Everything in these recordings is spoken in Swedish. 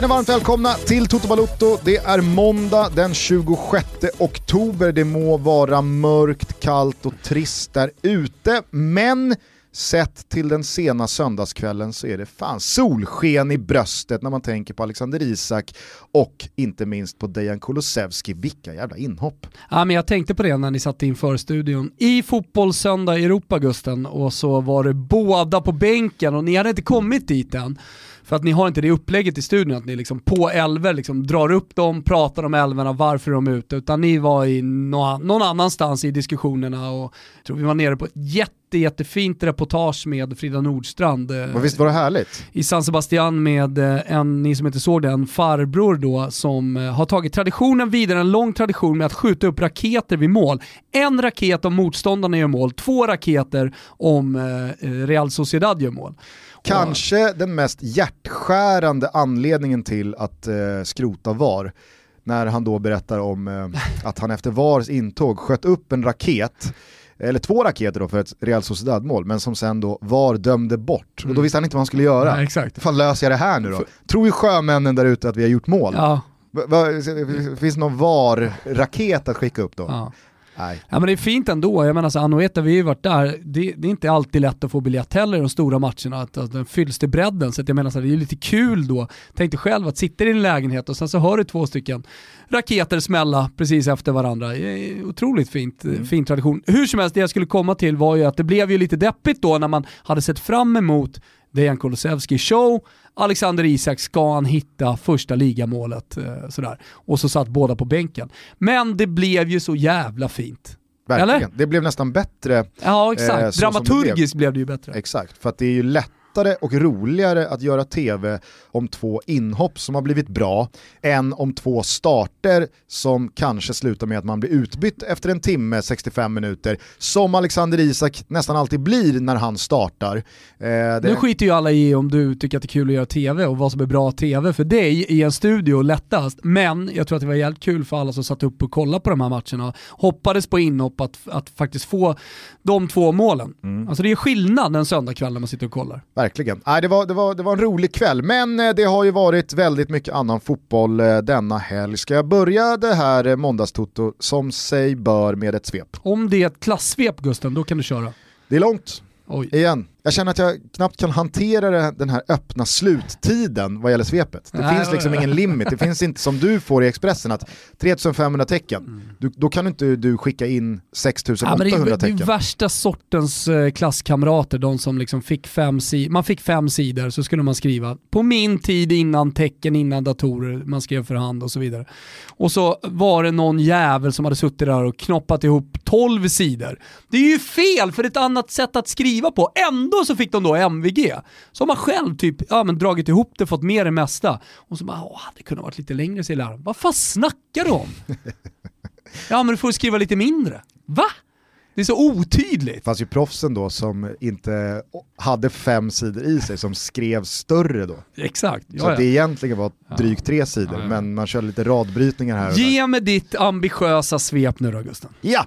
Känner varmt välkomna till Toto Balotto. Det är måndag den 26 oktober. Det må vara mörkt, kallt och trist där ute, men sett till den sena söndagskvällen så är det fan solsken i bröstet när man tänker på Alexander Isak och inte minst på Dejan Kulusevski. Vilka jävla inhopp. Ja, men jag tänkte på det när ni satt inför studion. I Fotbollssöndag i Europa, Gusten, och så var det båda på bänken och ni hade inte kommit dit än. För att ni har inte det upplägget i studion att ni liksom på älvor liksom drar upp dem, pratar om älvorna, varför de är ute, utan ni var i någon annanstans i diskussionerna och tror vi var nere på ett jätte, jättefint reportage med Frida Nordstrand. Men visst var det härligt? I San Sebastian med eh, en, ni som inte såg det, en farbror då som eh, har tagit traditionen vidare, en lång tradition med att skjuta upp raketer vid mål. En raket om motståndarna gör mål, två raketer om eh, Real Sociedad gör mål. Kanske den mest hjärtskärande anledningen till att eh, skrota VAR, när han då berättar om eh, att han efter VARs intåg sköt upp en raket, eller två raketer då för ett Real Sociedad-mål, men som sen då VAR dömde bort. Mm. Och då visste han inte vad han skulle göra. Nej, exakt. fan löser jag det här nu då? Tror ju sjömännen där ute att vi har gjort mål? Ja. Va, va, finns det någon VAR-raket att skicka upp då? Ja. Nej. Ja, men det är fint ändå, jag menar så Anoeta, vi har ju varit där, det, det, är inte alltid lätt att få biljett heller i de stora matcherna, att, att den fylls till bredden, så jag menar så det är lite kul då. Tänk dig själv att sitta i din lägenhet och sen så hör du två stycken raketer smälla precis efter varandra. Otroligt fint, mm. fin tradition. Hur som helst, det jag skulle komma till var ju att det blev ju lite deppigt då när man hade sett fram emot Dejan Kulusevski show, Alexander Isak, ska han hitta första ligamålet? Eh, sådär. Och så satt båda på bänken. Men det blev ju så jävla fint. Verkligen. Eller? Det blev nästan bättre. Ja exakt, eh, dramaturgiskt det blev. blev det ju bättre. Exakt, för att det är ju lätt lättare och roligare att göra tv om två inhopp som har blivit bra än om två starter som kanske slutar med att man blir utbytt efter en timme, 65 minuter, som Alexander Isak nästan alltid blir när han startar. Eh, det... Nu skiter ju alla i om du tycker att det är kul att göra tv och vad som är bra tv för dig i en studio lättast, men jag tror att det var jävligt kul för alla som satt upp och kollade på de här matcherna, hoppades på inhopp att, att faktiskt få de två målen. Mm. Alltså det är skillnad en söndagkväll när man sitter och kollar. Verkligen. Nej, det, var, det, var, det var en rolig kväll, men eh, det har ju varit väldigt mycket annan fotboll eh, denna helg. Ska jag börja det här eh, måndagstoto som sig bör med ett svep? Om det är ett klassvep Gusten, då kan du köra. Det är långt. Oj. Igen, jag känner att jag knappt kan hantera den här öppna sluttiden vad gäller svepet. Det Nej, finns liksom ingen limit, det finns inte som du får i Expressen att 3500 tecken, mm. du, då kan inte du skicka in 6800 ja, det tecken. Det är värsta sortens eh, klasskamrater, de som liksom fick fem sidor, man fick fem sidor så skulle man skriva på min tid innan tecken, innan datorer, man skrev för hand och så vidare. Och så var det någon jävel som hade suttit där och knoppat ihop 12 sidor. Det är ju fel för ett annat sätt att skriva på, ändå så fick de då MVG. Så har man själv typ ja, men dragit ihop det, fått med det mesta. Och så bara, åh, det kunde varit lite längre säger läraren. Vad fan snackar du om? ja men du får skriva lite mindre. Va? Det är så otydligt. Det fanns ju proffsen då som inte hade fem sidor i sig, som skrev större då. Exakt. Så att det egentligen var drygt tre sidor, ja, ja. men man körde lite radbrytningar här och Ge där. mig ditt ambitiösa svep nu då Gusten. Ja!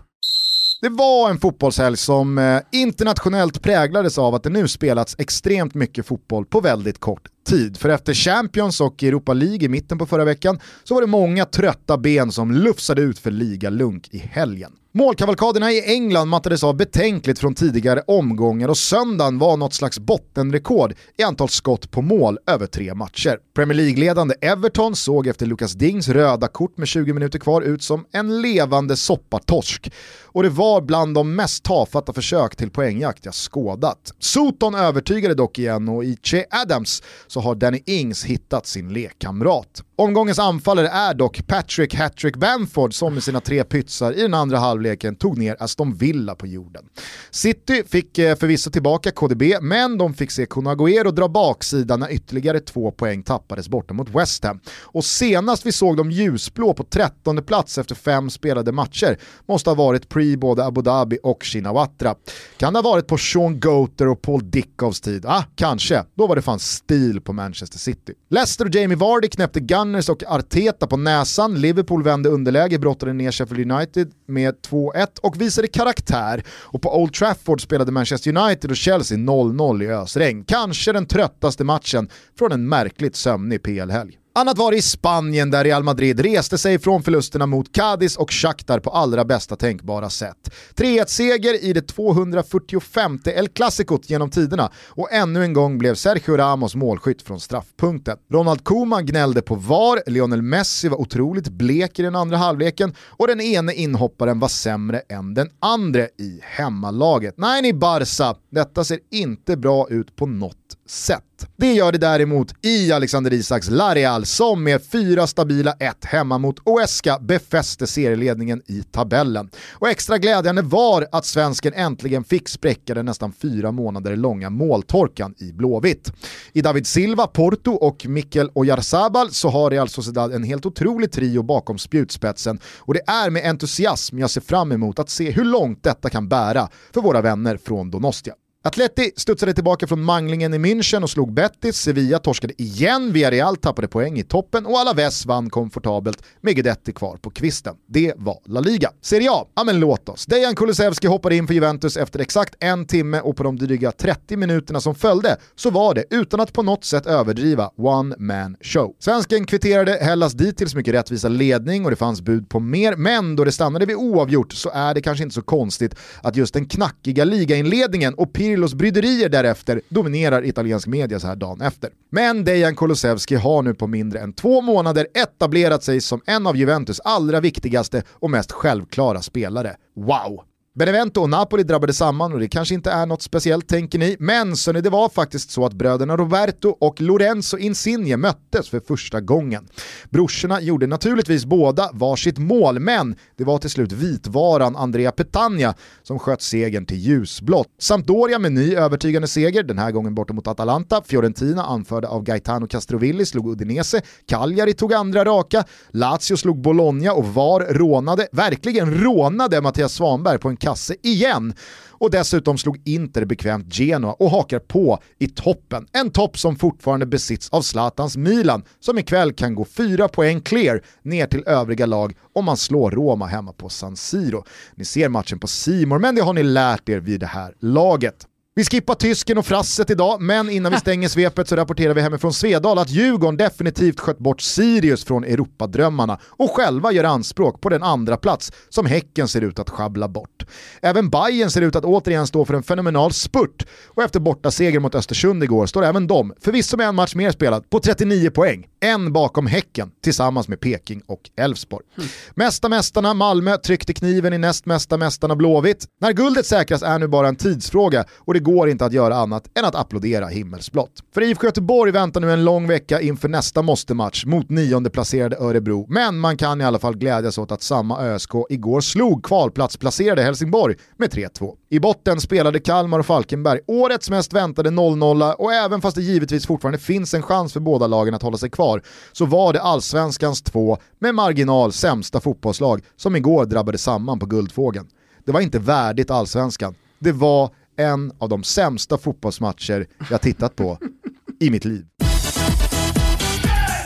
Det var en fotbollshelg som eh, internationellt präglades av att det nu spelats extremt mycket fotboll på väldigt kort tid. För efter Champions och Europa League i mitten på förra veckan så var det många trötta ben som lufsade ut för ligalunk i helgen. Målkavalkaderna i England mattades av betänkligt från tidigare omgångar och söndagen var något slags bottenrekord i antal skott på mål över tre matcher. Premier League-ledande Everton såg efter Lucas Dings röda kort med 20 minuter kvar ut som en levande soppatorsk. Och det var bland de mest tafatta försök till poängjakt jag skådat. Soton övertygade dock igen och i Che Adams så har Danny Ings hittat sin lekkamrat. Omgångens anfallare är dock Patrick Hattrick Bamford som med sina tre pytsar i den andra halvleken tog ner Aston Villa på jorden. City fick eh, förvisso tillbaka KDB, men de fick se Kunaguero dra baksidan när ytterligare två poäng tappades borta mot West Ham. Och senast vi såg de ljusblå på 13 plats efter fem spelade matcher måste ha varit pre både Abu Dhabi och Shinawatra. Kan det ha varit på Sean Goater och Paul Dickovs tid? Ah, kanske. Då var det fan stil på Manchester City. Leicester och Jamie Vardy knäppte Gunners och Arteta på näsan, Liverpool vände underläge, brottade ner Sheffield United med 2-1 och visade karaktär. Och på Old Trafford spelade Manchester United och Chelsea 0-0 i ösregn. Kanske den tröttaste matchen från en märkligt sömnig PL-helg. Annat var i Spanien där Real Madrid reste sig från förlusterna mot Cadiz och Shakhtar på allra bästa tänkbara sätt. 3-1-seger i det 245 El Clasicot genom tiderna och ännu en gång blev Sergio Ramos målskytt från straffpunkten. Ronald Koeman gnällde på VAR, Lionel Messi var otroligt blek i den andra halvleken och den ene inhopparen var sämre än den andra i hemmalaget. Nej ni Barca, detta ser inte bra ut på något sätt. Det gör det däremot i Alexander Isaks Lareal som med fyra stabila 1 hemma mot Oeska befäste serieledningen i tabellen. Och extra glädjande var att svensken äntligen fick spräcka den nästan fyra månader långa måltorkan i Blåvitt. I David Silva, Porto och Mikkel Oyarzabal så har Real Sociedad en helt otrolig trio bakom spjutspetsen och det är med entusiasm jag ser fram emot att se hur långt detta kan bära för våra vänner från Donostia. Atleti studsade tillbaka från manglingen i München och slog Betis, Sevilla torskade igen, Villarreal tappade poäng i toppen och Alaves vann komfortabelt med Guidetti kvar på kvisten. Det var La Liga. Serie A, ja men låt oss. Dejan Kulusevski hoppade in för Juventus efter exakt en timme och på de dryga 30 minuterna som följde så var det, utan att på något sätt överdriva, one man show. Svensken kvitterade Hellas dittills mycket rättvisa ledning och det fanns bud på mer, men då det stannade vid oavgjort så är det kanske inte så konstigt att just den knackiga ligainledningen och Pirlos bryderier därefter dominerar italiensk media så här dagen efter. Men Dejan Kulusevski har nu på mindre än två månader etablerat sig som en av Juventus allra viktigaste och mest självklara spelare. Wow! Benevento och Napoli drabbade samman och det kanske inte är något speciellt tänker ni, men så det var faktiskt så att bröderna Roberto och Lorenzo Insigne möttes för första gången. Brorsorna gjorde naturligtvis båda varsitt mål, men det var till slut vitvaran Andrea Petagna som sköt segern till ljusblått. Sampdoria med ny övertygande seger, den här gången borta mot Atalanta. Fiorentina anförda av Gaetano Castrovilli slog Udinese, Cagliari tog andra raka, Lazio slog Bologna och VAR rånade, verkligen rånade Mattias Svanberg på en kasse igen. Och dessutom slog Inter bekvämt Genoa och hakar på i toppen. En topp som fortfarande besitts av Zlatans Milan som ikväll kan gå fyra poäng clear ner till övriga lag om man slår Roma hemma på San Siro. Ni ser matchen på Simor men det har ni lärt er vid det här laget. Vi skippar tysken och frasset idag, men innan vi stänger svepet så rapporterar vi hemifrån Svedala att Djurgården definitivt skött bort Sirius från Europadrömmarna och själva gör anspråk på den andra plats som Häcken ser ut att schabbla bort. Även Bayern ser ut att återigen stå för en fenomenal spurt och efter borta seger mot Östersund igår står även de, förvisso med en match mer spelad, på 39 poäng. En bakom Häcken tillsammans med Peking och Elfsborg. Mm. Mesta mästarna Malmö tryckte kniven i näst mesta mästarna Blåvitt. När guldet säkras är nu bara en tidsfråga och det går inte att göra annat än att applådera himmelsblått. För IFK Göteborg väntar nu en lång vecka inför nästa måste-match mot nionde placerade Örebro, men man kan i alla fall glädjas åt att samma ÖSK igår slog kvalplatsplacerade Helsingborg med 3-2. I botten spelade Kalmar och Falkenberg årets mest väntade 0-0 och även fast det givetvis fortfarande finns en chans för båda lagen att hålla sig kvar så var det allsvenskans två med marginal sämsta fotbollslag som igår drabbade samman på Guldfågeln. Det var inte värdigt allsvenskan. Det var en av de sämsta fotbollsmatcher jag tittat på i mitt liv.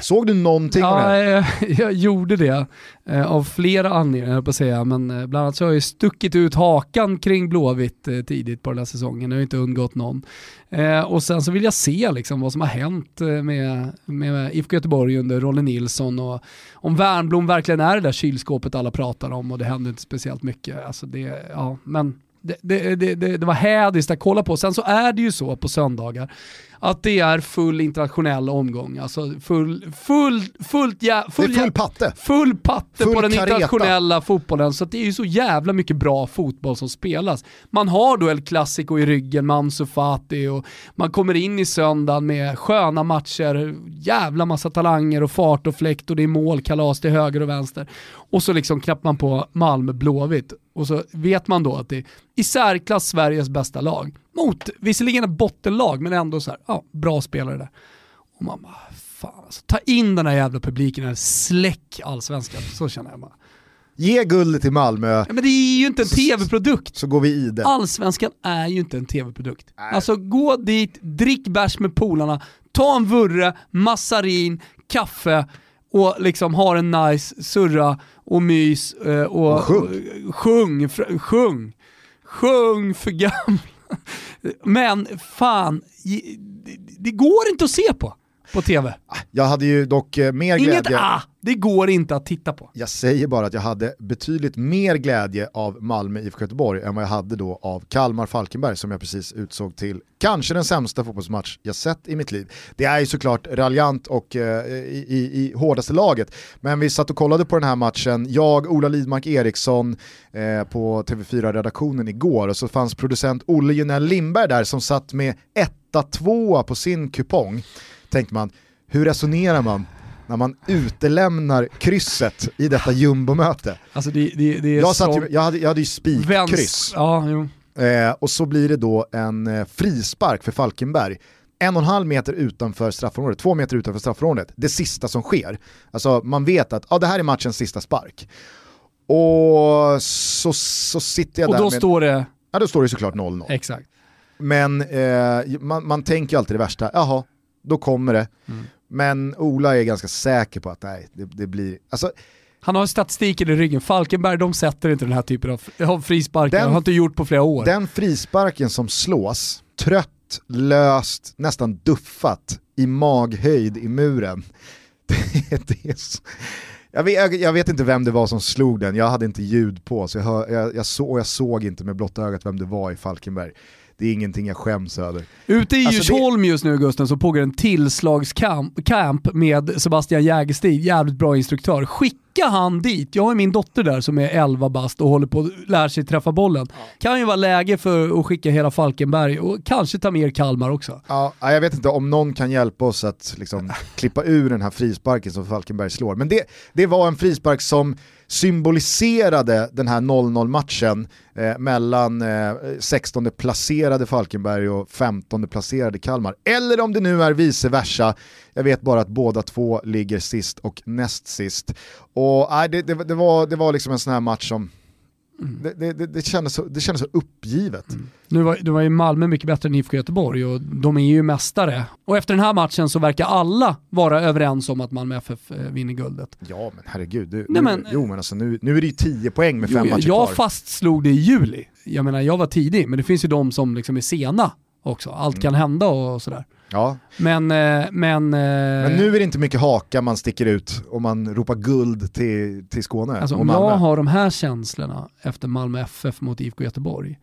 Såg du någonting ja, av det här? Jag gjorde det eh, av flera anledningar på att säga, men eh, bland annat så har jag stuckit ut hakan kring Blåvitt eh, tidigt på den här säsongen, det har inte undgått någon. Eh, och sen så vill jag se liksom, vad som har hänt eh, med, med IFK Göteborg under Rolle Nilsson och om Värnblom verkligen är det där kylskåpet alla pratar om och det händer inte speciellt mycket. Alltså det, ja, men det, det, det, det, var hädiskt att kolla på. Sen så är det ju så på söndagar att det är full internationell omgång. Alltså full, full, fullt jä, full, full patte. Full patte full på den kareta. internationella fotbollen. Så det är ju så jävla mycket bra fotboll som spelas. Man har då El Clasico i ryggen med Ansu Fati och man kommer in i söndagen med sköna matcher, jävla massa talanger och fart och fläkt och det är målkalas till höger och vänster. Och så liksom knappar man på Malmö Blåvitt och så vet man då att det är i särklass Sveriges bästa lag. Mot, visserligen ett bottenlag, men ändå så här, ja, bra spelare där. Och man bara, fan alltså, ta in den här jävla publiken, här, släck allsvenskan. Så känner jag bara. Ge guldet till Malmö. Ja, men det är ju inte en tv-produkt. Så går vi i det. Allsvenskan är ju inte en tv-produkt. Alltså gå dit, drick bärs med polarna, ta en vurre, massarin, kaffe och liksom ha en nice surra och mys eh, och, och sjung. Sjung, sjung. Sjung för gamla. Men fan, det går inte att se på på tv. Jag hade ju dock eh, mer Inget glädje... ah, det går inte att titta på. Jag säger bara att jag hade betydligt mer glädje av Malmö IFK Göteborg än vad jag hade då av Kalmar-Falkenberg som jag precis utsåg till kanske den sämsta fotbollsmatch jag sett i mitt liv. Det är ju såklart raljant och eh, i, i, i hårdaste laget, men vi satt och kollade på den här matchen, jag, Ola Lidmark Eriksson eh, på TV4-redaktionen igår och så fanns producent Olle Junell Lindberg där som satt med 1-2 på sin kupong. Tänkte man, hur resonerar man när man utelämnar krysset i detta jumbomöte. Alltså det, det, det jag, satt ju, jag, hade, jag hade ju spikkryss. Ja, jo. Eh, och så blir det då en eh, frispark för Falkenberg. En och en halv meter utanför straffområdet, två meter utanför straffområdet. Det sista som sker. Alltså man vet att ah, det här är matchens sista spark. Och så, så sitter jag Och där då med... står det... Ja då står det såklart 0-0. Exakt. Men eh, man, man tänker ju alltid det värsta, jaha, då kommer det. Mm. Men Ola är ganska säker på att nej, det, det blir... Alltså, Han har statistiken i ryggen. Falkenberg, de sätter inte den här typen av, av frisparkar. Den- De har inte gjort på flera år. Den frisparken som slås, trött, löst, nästan duffat i maghöjd i muren. Det, det är så... jag, vet, jag, vet inte vem det var som slog den, jag hade inte ljud på så jag, hör, jag, jag, så, jag såg inte med blotta ögat vem det var i Falkenberg. Det är ingenting jag skäms över. Ute i Alltså, Djursholm just nu Gusten så pågår en tillslagskamp camp med Sebastian Jägerstig, jävligt bra instruktör. Skicka han dit, jag har min dotter där som är 11 bast och håller på att lära sig träffa bollen. Kan ju vara läge för att skicka hela Falkenberg och kanske ta mer Kalmar också. Ja, jag vet inte om någon kan hjälpa oss att liksom klippa ur den här frisparken som Falkenberg slår. Men det, det var en frispark som symboliserade den här 0-0 matchen eh, mellan eh, 16 placerade Falkenberg och 15 placerade Kalmar. Eller om det nu är vice versa. Jag vet bara att båda två ligger sist och näst sist. Och nej, det, det, det, var, det var liksom en sån här match som det, det, det, det, kändes så, det kändes så uppgivet. Nu var, nu var ju Malmö mycket bättre än IFK Göteborg och de är ju mästare. Och efter den här matchen så verkar alla vara överens om att Malmö FF eh, vinner guldet. Ja men herregud, du, Nej, nu, men- jo men alltså nu, nu är det ju 10 poäng med fem Jo, matcher jag kvar. fastslog det i juli. Jag menar, jag var tidig, men det finns ju de som liksom är sena också. Allt Mm. kan hända och sådär. Ja. Men, eh, men... Men nu är det inte mycket haka man sticker ut om man ropar guld till, till Skåne alltså, om jag har de här känslorna efter Malmö FF mot IFK Göteborg,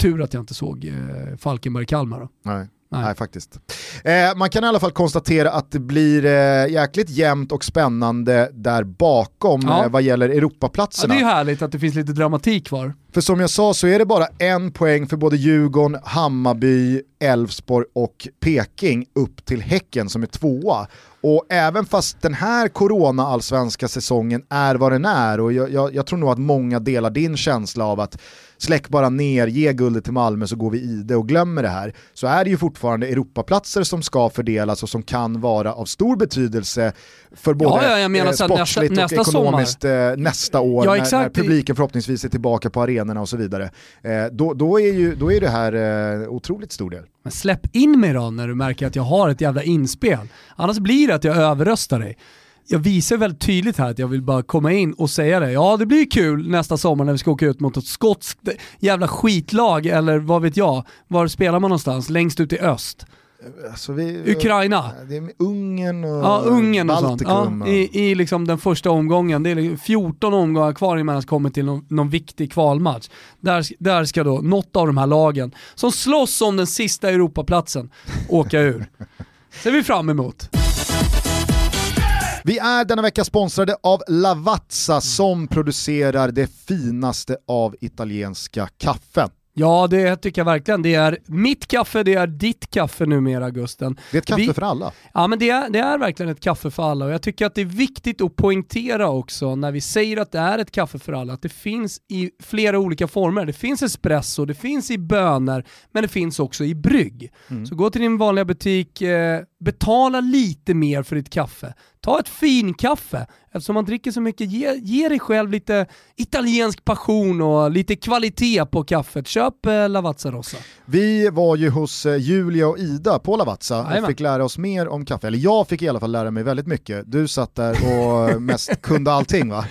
tur att jag inte såg eh, Falkenberg-Kalmar då. Nej. Nej. Nej. faktiskt. Eh, man kan i alla fall konstatera att det blir eh, jäkligt jämnt och spännande där bakom Ja. eh, vad gäller Ja, Europaplatserna. det är ju härligt att det finns lite dramatik kvar. För som jag sa så är det bara en poäng för både Djurgården, Hammarby, Elfsborg och Peking upp till Häcken som är tvåa. Och även fast den här corona-allsvenska säsongen är vad den är och jag, jag, jag tror nog att många delar din känsla av att släck bara ner, ge guldet till Malmö så går vi i det och glömmer det här. Så är det ju fortfarande Europaplatser som ska fördelas och som kan vara av stor betydelse för både Ja, ja, menar eh, att nästa- sportsligt nästa och ekonomiskt eh, nästa år Ja, när, när publiken förhoppningsvis är tillbaka på arenorna och så vidare. Eh, då, då, är ju, då är det här eh, otroligt stor del. Men släpp in mig då när du märker att jag har ett jävla inspel. Annars blir det att jag överröstar dig. Jag visar väldigt tydligt här att jag vill bara komma in och säga det. Ja, det blir kul nästa sommar när vi ska åka ut mot ett skotskt jävla skitlag eller vad vet jag. Var spelar man någonstans? Längst ut i öst. Alltså vi, Ukraina. Det är Ungern och Ja, Ungern och sånt. Baltikum. Ja, och- i, I liksom den första omgången. Det är liksom 14 omgångar kvar innan man kommer till någon, någon viktig kvalmatch. Där, där ska då något av de här lagen som slåss om den sista Europaplatsen åka ur. Ser vi fram emot. Vi är denna vecka sponsrade av Lavazza som producerar det finaste av italienska kaffen. Ja, det tycker jag verkligen. Det är mitt kaffe, det är ditt kaffe numera, Gusten. Det är ett kaffe Vi- för alla. Ja men det är, det är verkligen ett kaffe för alla och jag tycker att det är viktigt att poängtera också när vi säger att det är ett kaffe för alla, att det finns i flera olika former. Det finns espresso, det finns i bönor, men det finns också i brygg. Så gå till din vanliga butik, eh, betala lite mer för ditt kaffe. Ta ett finkaffe, eftersom man dricker så mycket, ge, ge dig själv lite italiensk passion och lite kvalitet på kaffet. Köp eh, Lavazza Rossa. Vi var ju hos eh, Julia och Ida på Lavazza och Jajamän. fick lära oss mer om kaffe. Eller jag fick i alla fall lära mig väldigt mycket. Du satt där och mest kunde allting va?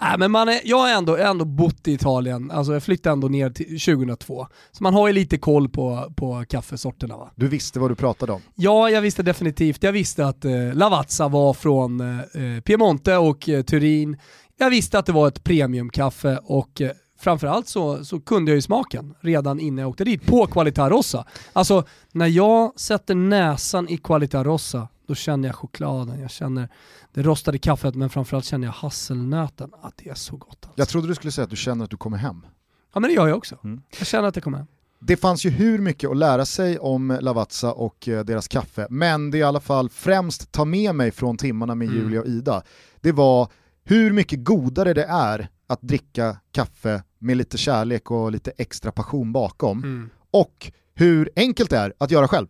Äh, men man är, jag har ändå, ändå bott i Italien, alltså jag flyttade ändå ner till 2002. Så man har ju lite koll på, på kaffesorterna va. Du visste vad du pratade om? Ja, jag visste definitivt. Jag visste att eh, Lavazza var från eh, Piemonte och eh, Turin. Jag visste att det var ett premiumkaffe och eh, framförallt så, så kunde jag ju smaken redan innan jag åkte dit, på Qualità Rossa. Alltså, när jag sätter näsan i Qualità Rossa, då känner jag chokladen, jag känner det rostade kaffet, men framförallt känner jag hasselnöten. Att det är så gott. Alltså. Jag trodde du skulle säga att du känner att du kommer hem. Ja men det gör jag också. Mm. Jag känner att det kommer hem. Det fanns ju hur mycket att lära sig om Lavazza och eh, deras kaffe, men det i alla fall främst ta med mig från timmarna med mm. Julia och Ida, det var hur mycket godare det är att dricka kaffe med lite kärlek och lite extra passion bakom. Mm. Och hur enkelt det är att göra själv.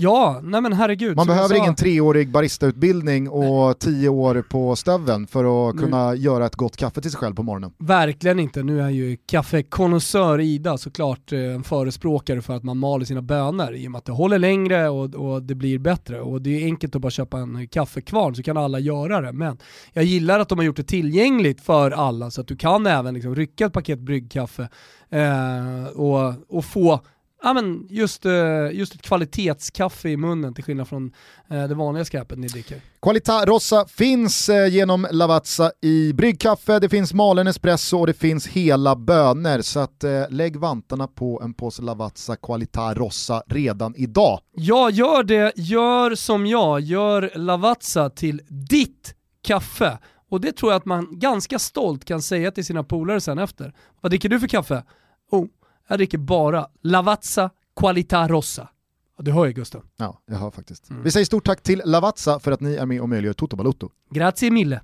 Ja, nej men herregud. Man behöver ingen treårig baristautbildning och nej. tio år på stöven för att nu. kunna göra ett gott kaffe till sig själv på morgonen. Verkligen inte. Nu är ju kaffekonnässör Ida såklart eh, en förespråkare för att man maler sina bönor i och med att det håller längre och, och det blir bättre. Och det är enkelt att bara köpa en kaffekvarn så kan alla göra det. Men jag gillar att de har gjort det tillgängligt för alla så att du kan även liksom rycka ett paket bryggkaffe eh, och, och få ja, men just, eh, just ett kvalitetskaffe i munnen till skillnad från eh, det vanliga skräpet ni dricker. Qualità Rossa finns eh, genom Lavazza i bryggkaffe, det finns malen espresso och det finns hela bönor. Så att, lägg vantarna på en påse Lavazza Qualità Rossa redan idag. Ja, gör det. Gör som jag. Gör Lavazza till ditt kaffe. Och det tror jag att man ganska stolt kan säga till sina polare sen efter. Vad dricker du för kaffe? Oh, jag dricker bara Lavazza Qualità Rossa. Ja, du hör ju Gusten. Ja, jag hör faktiskt. Mm. Vi säger stort tack till Lavazza för att ni är med och möjliggör Toto Balotto. Grazie mille.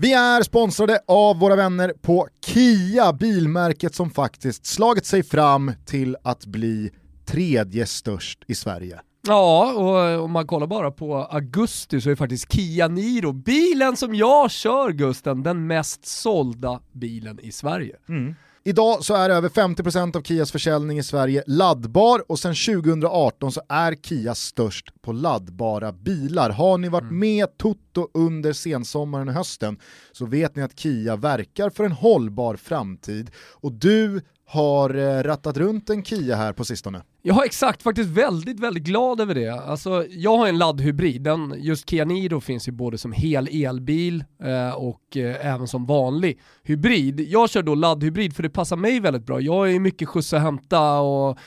Vi är sponsrade av våra vänner på Kia, bilmärket som faktiskt slagit sig fram till att bli tredje störst i Sverige. Ja, och om man kollar bara på augusti så är faktiskt Kia Niro, bilen som jag kör Gusten, den mest sålda bilen i Sverige. Mm. Idag så är över 50% av Kias försäljning i Sverige laddbar och sedan 2018 så är Kia störst på laddbara bilar. Har ni varit mm. med Toto under sensommaren och hösten så vet ni att Kia verkar för en hållbar framtid och du har eh, rattat runt en Kia här på sistone. Ja exakt, faktiskt väldigt, väldigt glad över det. Alltså, jag har en laddhybrid, den, just Kia Niro finns ju både som hel elbil eh, och eh, även som vanlig hybrid. Jag kör då laddhybrid för det passar mig väldigt bra. Jag är mycket skjuts och hämta och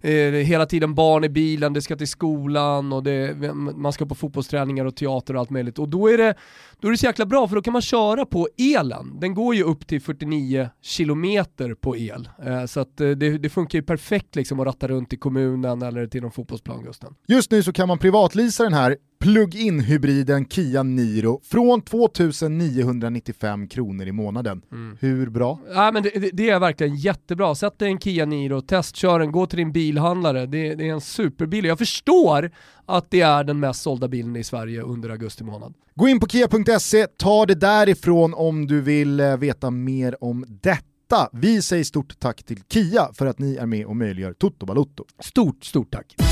eh, hela tiden barn i bilen, det ska till skolan och det, man ska på fotbollsträningar och teater och allt möjligt. Och då är, det, då är det så jäkla bra för då kan man köra på elen. Den går ju upp till 49 km på el. Eh, så att eh, det, det, funkar ju perfekt liksom att ratta runt i kommunen eller till någon fotbollsplan Gusten. Just nu så kan man privatlisa den här plug-in hybriden Kia Niro från 2995 kronor i månaden. Mm. Hur bra? Ja, men det, det, är verkligen jättebra. Sätt dig en Kia Niro, testkör den, gå till din bilhandlare. Det, det är en superbil. Jag förstår att det är den mest sålda bilen i Sverige under augusti månad. Gå in på kia.se, ta det därifrån om du vill eh, veta mer om detta. Vi säger stort tack till Kia för att ni är med och möjliggör Toto Balotto. Stort, stort tack.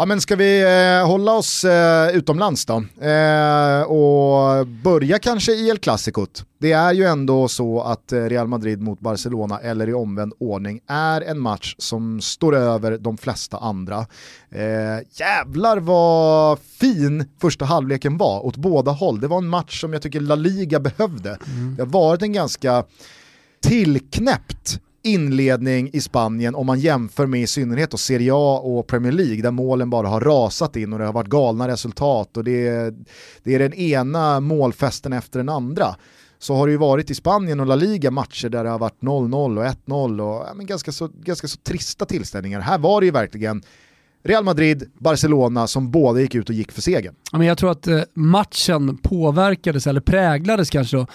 Ja men ska vi eh, hålla oss eh, utomlands då? Eh, och börja kanske i El Clasicot. Det är ju ändå så att eh, Real Madrid mot Barcelona, eller i omvänd ordning, är en match som står över de flesta andra. Eh, jävlar vad fin första halvleken var åt båda håll. Det var en match som jag tycker La Liga behövde. Mm. Det har varit en ganska tillknäppt inledning i Spanien om man jämför med i synnerhet och Serie A och Premier League där målen bara har rasat in och det har varit galna resultat och det är, det är den ena målfesten efter den andra så har det ju varit i Spanien och La Liga matcher där det har varit 0-0 och 1-0 och ja, men ganska, så, ganska så trista tillställningar. Här var det ju verkligen Real Madrid, Barcelona som båda gick ut och gick för segern. jag tror att eh, matchen påverkades, eller präglades kanske då,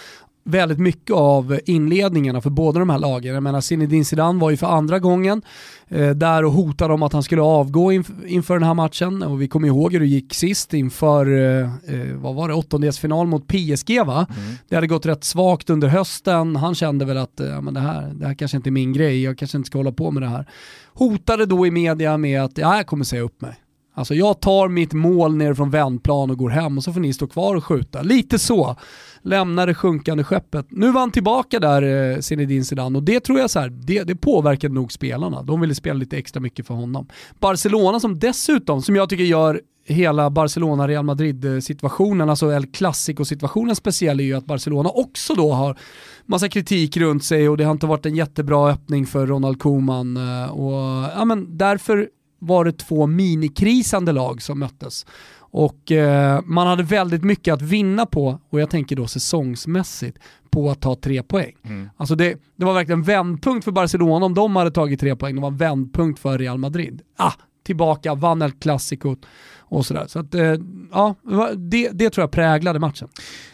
väldigt mycket av inledningarna för båda de här lagen. Jag menar Zinedine Zidane var ju för andra gången eh, där och hotade om att han skulle avgå inf inför den här matchen och vi kommer ihåg hur det gick sist inför, eh, eh vad var det, åttondelsfinal mot PSG va? Mm. Det hade gått rätt svagt under hösten, han kände väl att eh, men det, här, det här kanske inte är min grej, jag kanske inte ska hålla på med det här. Hotade då i media med att ja, jag kommer säga upp mig. Alltså jag tar mitt mål ner från vändplan och går hem och så får ni stå kvar och skjuta. Lite så. Lämnar det sjunkande skeppet. Nu var han tillbaka där, eh, Zinedine Zidane, och det tror jag så här, det, det påverkade nog spelarna. De ville spela lite extra mycket för honom. Barcelona som dessutom, som jag tycker gör hela Barcelona-Real Madrid-situationen, alltså El Clasico-situationen speciell är ju att Barcelona också då har massa kritik runt sig och det har inte varit en jättebra öppning för Ronald Koeman. Eh, och, ja, men därför var det två minikrisande lag som möttes. Och eh, man hade väldigt mycket att vinna på, och jag tänker då säsongsmässigt, på att ta tre poäng. Mm. Alltså det, det var verkligen en vändpunkt för Barcelona om de hade tagit tre poäng, det var en vändpunkt för Real Madrid. Ah, tillbaka, vann El Clasico och sådär. Så att, eh, ja, det, det tror jag präglade matchen.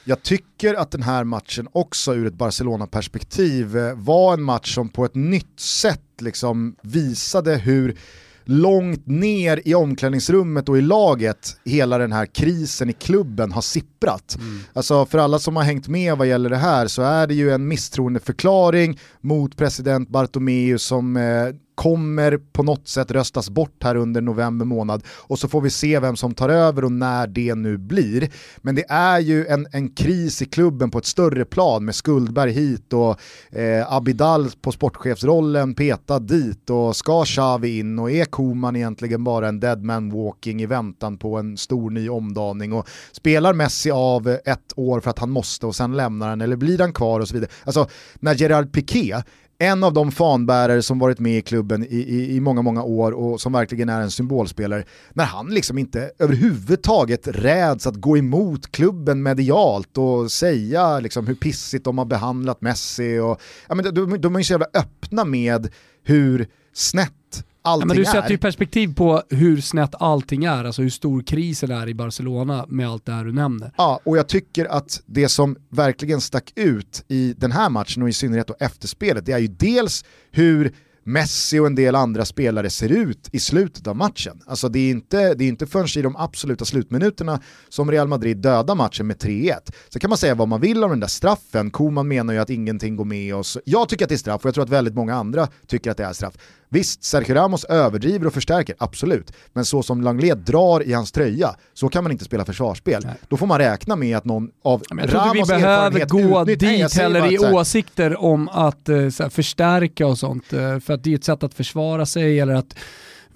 Jag tycker att den här matchen också ur ett Barcelona-perspektiv eh, var en match som på ett nytt sätt liksom visade hur långt ner i omklädningsrummet och i laget hela den här krisen i klubben har sipprat. Mm. Alltså för alla som har hängt med vad gäller det här så är det ju en misstroendeförklaring mot president Bartomeu som eh, kommer på något sätt röstas bort här under november månad och så får vi se vem som tar över och när det nu blir. Men det är ju en, en kris i klubben på ett större plan med Skuldberg hit och eh, Abidal på sportchefsrollen petad dit och ska Xavi in och är Koman egentligen bara en dead man walking i väntan på en stor ny omdaning och spelar Messi av ett år för att han måste och sen lämnar han eller blir han kvar och så vidare. Alltså när Gerard Piqué en av de fanbärare som varit med i klubben i, i, i, många, många år och som verkligen är en symbolspelare, när han liksom inte överhuvudtaget räds att gå emot klubben medialt och säga liksom hur pissigt de har behandlat Messi och, ja, men de, de är ju så jävla öppna med hur snett allting ja, men Du sätter ju perspektiv på hur snett allting är, alltså hur stor krisen är i Barcelona med allt det här du nämner. Ja, och jag tycker att det som verkligen stack ut i den här matchen och i synnerhet då efterspelet, det är ju dels hur Messi och en del andra spelare ser ut i slutet av matchen. Alltså det är inte, det är inte förrän i de absoluta slutminuterna som Real Madrid dödar matchen med 3-1. Så kan man säga vad man vill om den där straffen, Koman menar ju att ingenting går med oss. Jag tycker att det är straff och jag tror att väldigt många andra tycker att det är straff. Visst, Sergio Ramos överdriver och förstärker, absolut. Men så som Langled drar i hans tröja, så kan man inte spela försvarsspel. Nej. Då får man räkna med att någon av men jag Ramos vi behöver gå dit Nej, heller i åsikter om att uh, förstärka och sånt. Uh, för att det är ett sätt att försvara sig eller att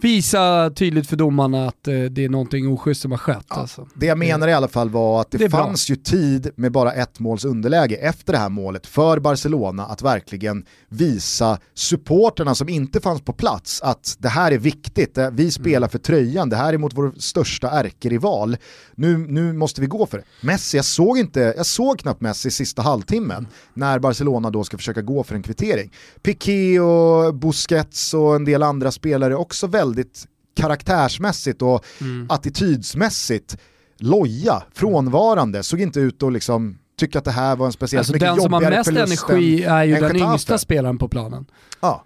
visa tydligt för domarna att eh, det är någonting oschysst som har skett. Ja, alltså. Det jag menar i alla fall var att det, det fanns bra. ju tid med bara ett måls underläge efter det här målet för Barcelona att verkligen visa supporterna som inte fanns på plats att det här är viktigt, vi mm. spelar för tröjan, det här är mot vår största ärkerival. Nu, nu måste vi gå för det. Messi, jag såg, inte, jag såg knappt Messi sista halvtimmen mm. när Barcelona då ska försöka gå för en kvittering. Piqué och Busquets och en del andra spelare också väldigt väldigt karaktärsmässigt och mm. attitydsmässigt loja, frånvarande, såg inte ut att liksom tycka att det här var en speciellt alltså mycket jobbigare Den som har mest energi är ju den yngsta spelaren på planen. Ja.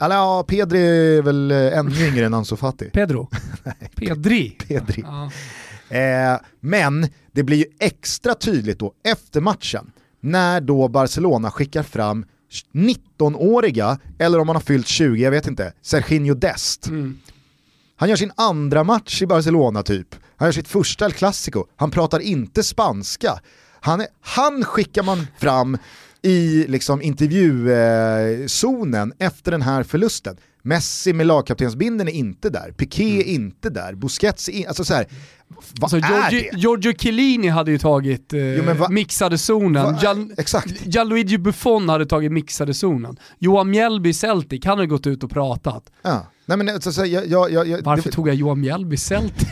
Eller ja, Pedri är väl eh, ännu yngre än Ansu Fati. Pedro? Pedri? Pedri. Ja. Eh, men det blir ju extra tydligt då efter matchen, när då Barcelona skickar fram 19-åriga, eller om han har fyllt 20, jag vet inte, Serginho Dest. Mm. Han gör sin andra match i Barcelona typ. Han gör sitt första El Clasico. Han pratar inte spanska. Han, är, han skickar man fram i liksom intervjuzonen efter den här förlusten. Messi med lagkaptensbinden är inte där, Piqué mm. är inte där, Busquets är inte, alltså så här, vad alltså, är Giorgio, det? Giorgio Chiellini hade ju tagit eh, jo, va, mixade zonen. Gian, exakt. Gianluigi Buffon hade tagit mixade zonen. Johan Mjällby Celtic, han har gått ut och pratat. Ja. Nej, men, alltså, så, jag, jag, jag, Varför det, tog jag Johan Mjällby Celtic?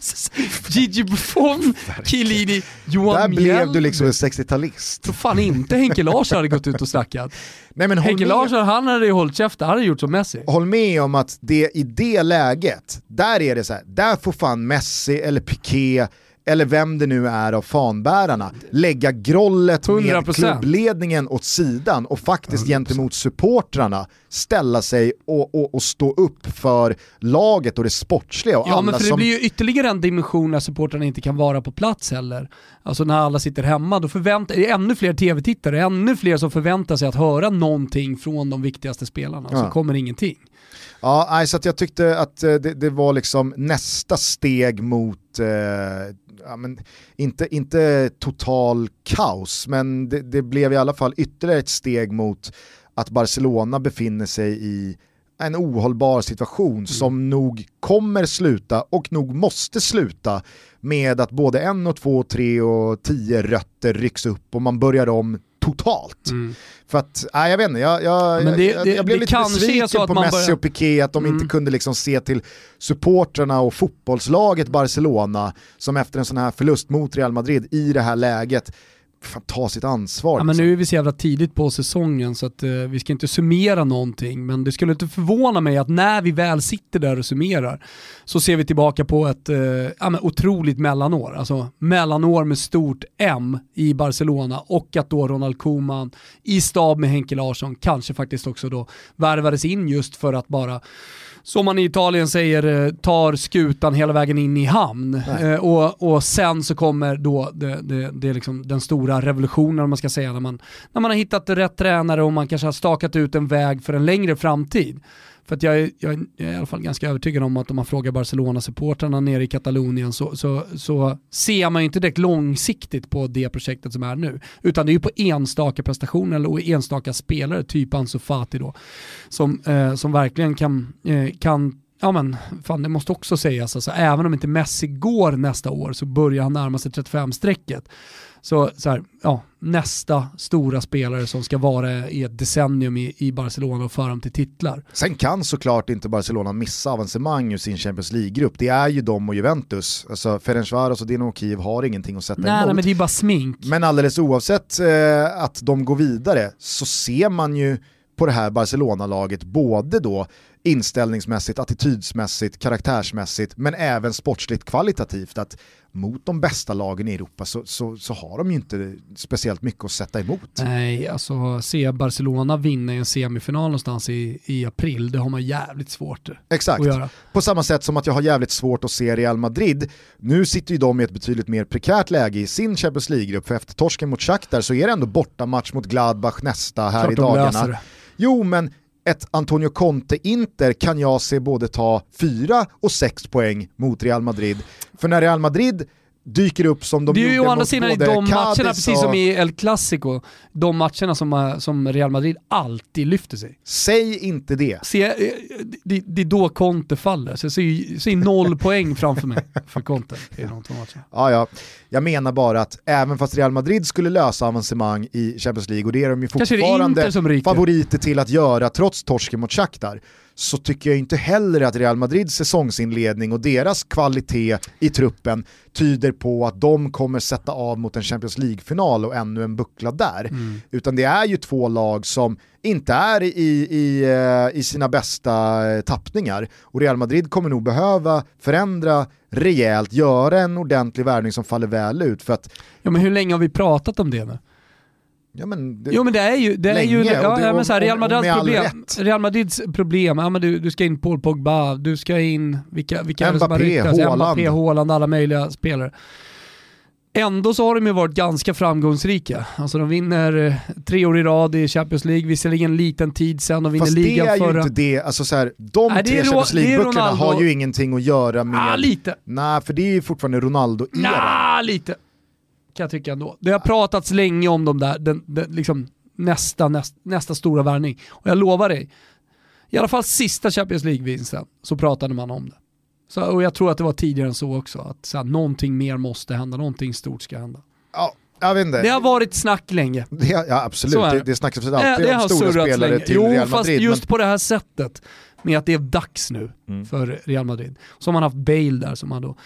Gigi Buffon, Chiellini, Johan Där Mjällby. blev du liksom en 60-talist. Tror fan inte Henke Larsson hade gått ut och snackat. Nej, men Henke Larsson han hade ju hållit käften, han hade gjort som Messi. Håll med om att det, i det läget, där är det så här, där får fan Messi eller Piqué eller vem det nu är av fanbärarna, lägga grollet 100%. med klubbledningen åt sidan och faktiskt 100%. gentemot supportrarna ställa sig och, och, och, stå upp för laget och det sportsliga. Och ja men för det som... blir ju ytterligare en dimension när supportrarna inte kan vara på plats heller. Alltså när alla sitter hemma, då förväntar det ännu fler tv-tittare, ännu fler som förväntar sig att höra någonting från de viktigaste spelarna, ja. så kommer ingenting. Ja, att jag tyckte att det, det var liksom nästa steg mot eh, ja, men inte, inte total kaos, men det, det, blev i alla fall ytterligare ett steg mot att Barcelona befinner sig i en ohållbar situation mm. som nog kommer sluta och nog måste sluta med att både en och två, tre och tio rötter rycks upp och man börjar om totalt. Mm. För att, nej jag vet inte, jag, jag, det, jag, jag blev lite besviken på Messi börjar... och Piqué att de mm. inte kunde liksom se till supportrarna och fotbollslaget Barcelona som efter en sån här förlust mot Real Madrid i det här läget fan, ta sitt ansvar. Ja, men liksom. nu är vi så jävla tidigt på säsongen så att eh, vi ska inte summera någonting, men det skulle inte förvåna mig att när vi väl sitter där och summerar så ser vi tillbaka på ett eh, ja, men otroligt mellanår. Alltså mellanår med stort M i Barcelona och att då Ronald Koeman i stab med Henke Larsson kanske faktiskt också då värvades in just för att bara som man i Italien säger, eh, tar skutan hela vägen in i hamn. Eh, och, och sen så kommer då det, det, det liksom den stora revolutionen, om man ska säga, när man, när man har hittat rätt tränare och man kanske har stakat ut en väg för en längre framtid. För att jag, är, jag är i alla fall ganska övertygad om att om man frågar Barcelona-supportrarna nere i Katalonien så, så, så ser man ju inte direkt långsiktigt på det projektet som är nu. Utan det är ju på enstaka prestationer och enstaka spelare, typ Ansu Fati då, som, eh, som verkligen kan, eh, kan ja men fan det måste också sägas, alltså, även om inte Messi går nästa år så börjar han närma sig 35-strecket. Så, så här, ja, nästa stora spelare som ska vara i ett decennium i, i Barcelona och föra dem till titlar. Sen kan såklart inte Barcelona missa avancemang ur sin Champions League-grupp. Det är ju de och Juventus. Alltså Ferencvaros och Dinamo Kiev har ingenting att sätta nej, emot. Nej men det är bara smink. Men alldeles oavsett eh, att de går vidare så ser man ju på det här Barcelona-laget både då inställningsmässigt, attitydsmässigt, karaktärsmässigt men även sportsligt kvalitativt att mot de bästa lagen i Europa så, så, så, har de ju inte speciellt mycket att sätta emot. Nej, alltså se Barcelona vinna i en semifinal någonstans i, i april, det har man jävligt svårt Exakt. att göra. På samma sätt som att jag har jävligt svårt att se Real Madrid, nu sitter ju de i ett betydligt mer prekärt läge i sin Champions League-grupp, för efter torsken mot Shakhtar så är det ändå bortamatch mot Gladbach nästa här Klart i dagarna. Jo, men ett Antonio Conte-Inter kan jag se både ta 4 och 6 poäng mot Real Madrid. För när Real Madrid dyker upp som de gjorde mot både Cadiz Det är ju å andra sidan i de matcherna, precis som i El Clasico, de matcherna som, eh, som Real Madrid alltid lyfter sig. Säg inte det. Se, eh, det, det är då Conte faller, så jag ser noll poäng framför mig för Conte i de två matcherna. Ja, ja. Jag menar bara att även fast Real Madrid skulle lösa avancemang i Champions League, och det är de ju fortfarande favoriter till att göra trots torsken mot Shakhtar, så tycker jag inte heller att Real Madrids säsongsinledning och deras kvalitet i truppen tyder på att de kommer sätta av mot en Champions League-final och ännu en buckla där. Mm. Utan det är ju två lag som inte är i, i, eh, i sina bästa eh, tappningar. Och Real Madrid kommer nog behöva förändra rejält, göra en ordentlig värvning som faller väl ut. För att, ja men hur länge har vi pratat om det nu? Ja, men det, jo men det är ju, det länge, är ju ja, det, men så här, Real, Madrids problem, Real Madrids problem, ja men du, du ska in Paul Pogba, du ska in, vilka, vilka Mbappé, är det ryktats? Mbappé, Haaland, alla möjliga spelare. Ändå så har de ju varit ganska framgångsrika. Alltså de vinner eh, tre år i rad i Champions League, visserligen en liten tid sen, de vinner Fast ligan förra... Fast det är ju inte det, alltså så här, de Nej, tre Champions League-bucklorna har ju ingenting att göra med... Ah, lite. Nej, för det är ju fortfarande Ronaldo-eran. Nah, lite kan jag tycka ändå. Det har pratats länge om de där, den, den, liksom nästa, nästa, nästa stora värvning. Och jag lovar dig, i alla fall sista Champions League-vinsten så pratade man om det. Så, och jag tror att det var tidigare än så också, att så här, någonting mer måste hända, någonting stort ska hända. Ja, jag vet inte. Det har varit snack länge. Det, ja absolut, det. det, det snackas alltid det, om stora spelare länge. till jo, Real Madrid. fast just men... på det här sättet, med att det är dags nu mm. för Real Madrid. Så har man haft Bale där som man då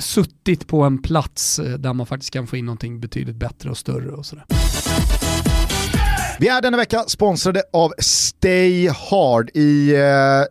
suttit på en plats eh, där man faktiskt kan få in någonting betydligt bättre och större och sådär. Vi är denna vecka sponsrade av Stay Hard. I eh,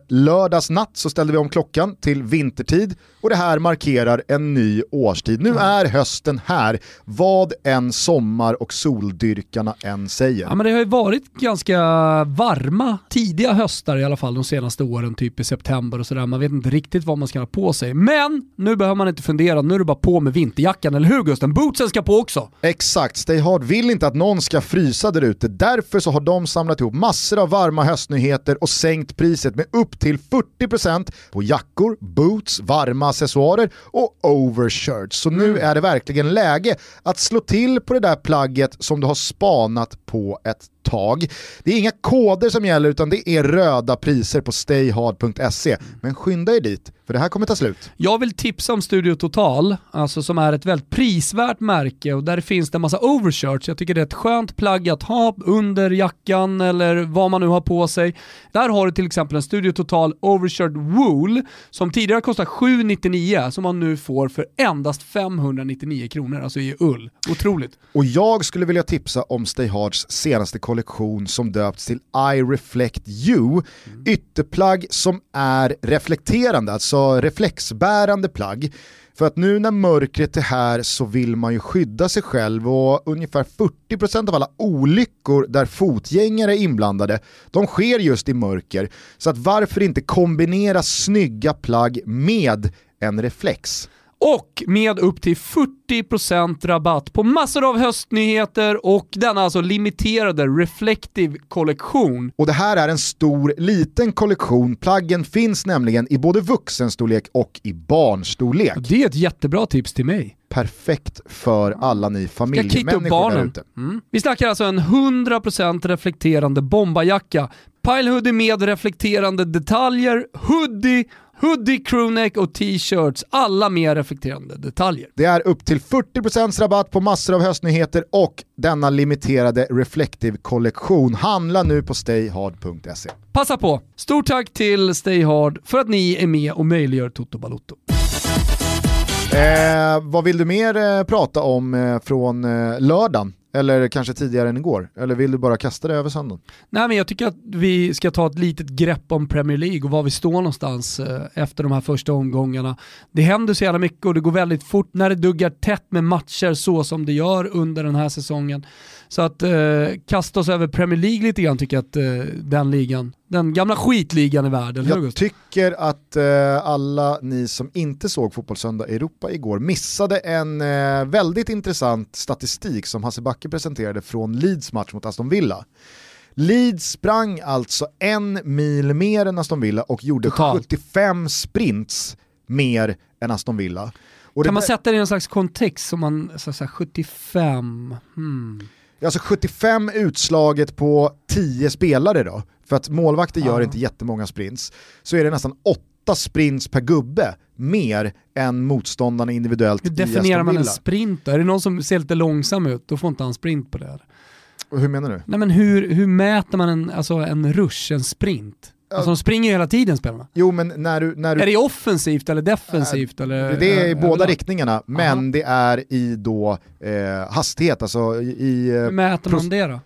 lördags natt så ställde vi om klockan till vintertid och det här markerar en ny årstid. Nu är hösten här, vad än sommar och soldyrkarna än säger. Ja, men det har ju varit ganska varma, tidiga höstar i alla fall de senaste åren, typ i september och sådär. Man vet inte riktigt vad man ska ha på sig. Men nu behöver man inte fundera, nu är det bara på med vinterjackan, eller hur Gusten? Bootsen ska på också! Exakt, Stay Hard vill inte att någon ska frysa där ute. Därför så har de samlat ihop massor av varma höstnyheter och sänkt priset med upp till 40% på jackor, boots, varma accessoarer och overshirts. Så nu är det verkligen läge att slå till på det där plagget som du har spanat på ett tag. Det är inga koder som gäller utan det är röda priser på stayhard.se. Men skynda er dit, för det här kommer ta slut. Jag vill tipsa om Studio Total, alltså som är ett väldigt prisvärt märke och där finns det en massa overshirts. Jag tycker det är ett skönt plagg att ha under jackan eller vad man nu har på sig. Där har du till exempel en Studio Total Overshirt Wool som tidigare kostade 799 som man nu får för endast 599 kronor, alltså i ull. Otroligt. Och jag skulle vilja tipsa om Stayhards senaste kollektion som döpts till I Reflect You. Ytterplagg som är reflekterande, alltså reflexbärande plagg. För att nu när mörkret är här så vill man ju skydda sig själv och ungefär 40% av alla olyckor där fotgängare är inblandade, de sker just i mörker. Så att varför inte kombinera snygga plagg med en reflex? Och med upp till 40% rabatt på massor av höstnyheter och denna alltså limiterade Reflective kollektion. Och det här är en stor, liten kollektion. Plaggen finns nämligen i både vuxenstorlek och i barnstorlek. Det är ett jättebra tips till mig. Perfekt för alla ni familjemänniskor där ute. Mm. Vi snackar alltså en 100% reflekterande bombarjacka, pilehoodie med reflekterande detaljer, hoodie, hoodie, crewneck och t-shirts, alla med reflekterande detaljer. Det är upp till 40% rabatt på massor av höstnyheter och denna limiterade Reflective-kollektion. Handla nu på stayhard.se. Passa på! Stort tack till Stayhard för att ni är med och möjliggör Toto Balotto. Eh, vad vill du mer eh, prata om eh, från eh, lördagen? Eller kanske tidigare än igår? Eller vill du bara kasta det över sanden? Nej men jag tycker att vi ska ta ett litet grepp om Premier League och var vi står någonstans eh, efter de här första omgångarna. Det händer så jävla mycket och det går väldigt fort när det duggar tätt med matcher så som det gör under den här säsongen. Så att eh, kasta oss över Premier League lite grann tycker jag att eh, den ligan, den gamla skitligan i världen. Jag tycker att eh, alla ni som inte såg Fotbollssöndag Europa igår missade en eh, väldigt intressant statistik som Hasse Backe presenterade från Leeds match mot Aston Villa. Leeds sprang alltså en mil mer än Aston Villa och gjorde Total. 75 sprints mer än Aston Villa. Och kan man där- sätta det i en slags kontext som man, så, så här, 75, hmm. Alltså 75 utslaget på 10 spelare då, för att målvakter gör inte jättemånga sprints, så är det nästan 8 sprints per gubbe mer än motståndarna individuellt Hur definierar man en sprint då? Är det någon som ser lite långsam ut, då får inte han sprint på det. Och Hur menar du? Nej men hur, hur mäter man en, alltså en rush, en sprint? Alltså de springer ju hela tiden spelarna. Jo men när du... När du Är det offensivt eller defensivt? eller, det är i båda riktningarna, men det är i då eh, hastighet, alltså i, Hur eh, mäter man det då?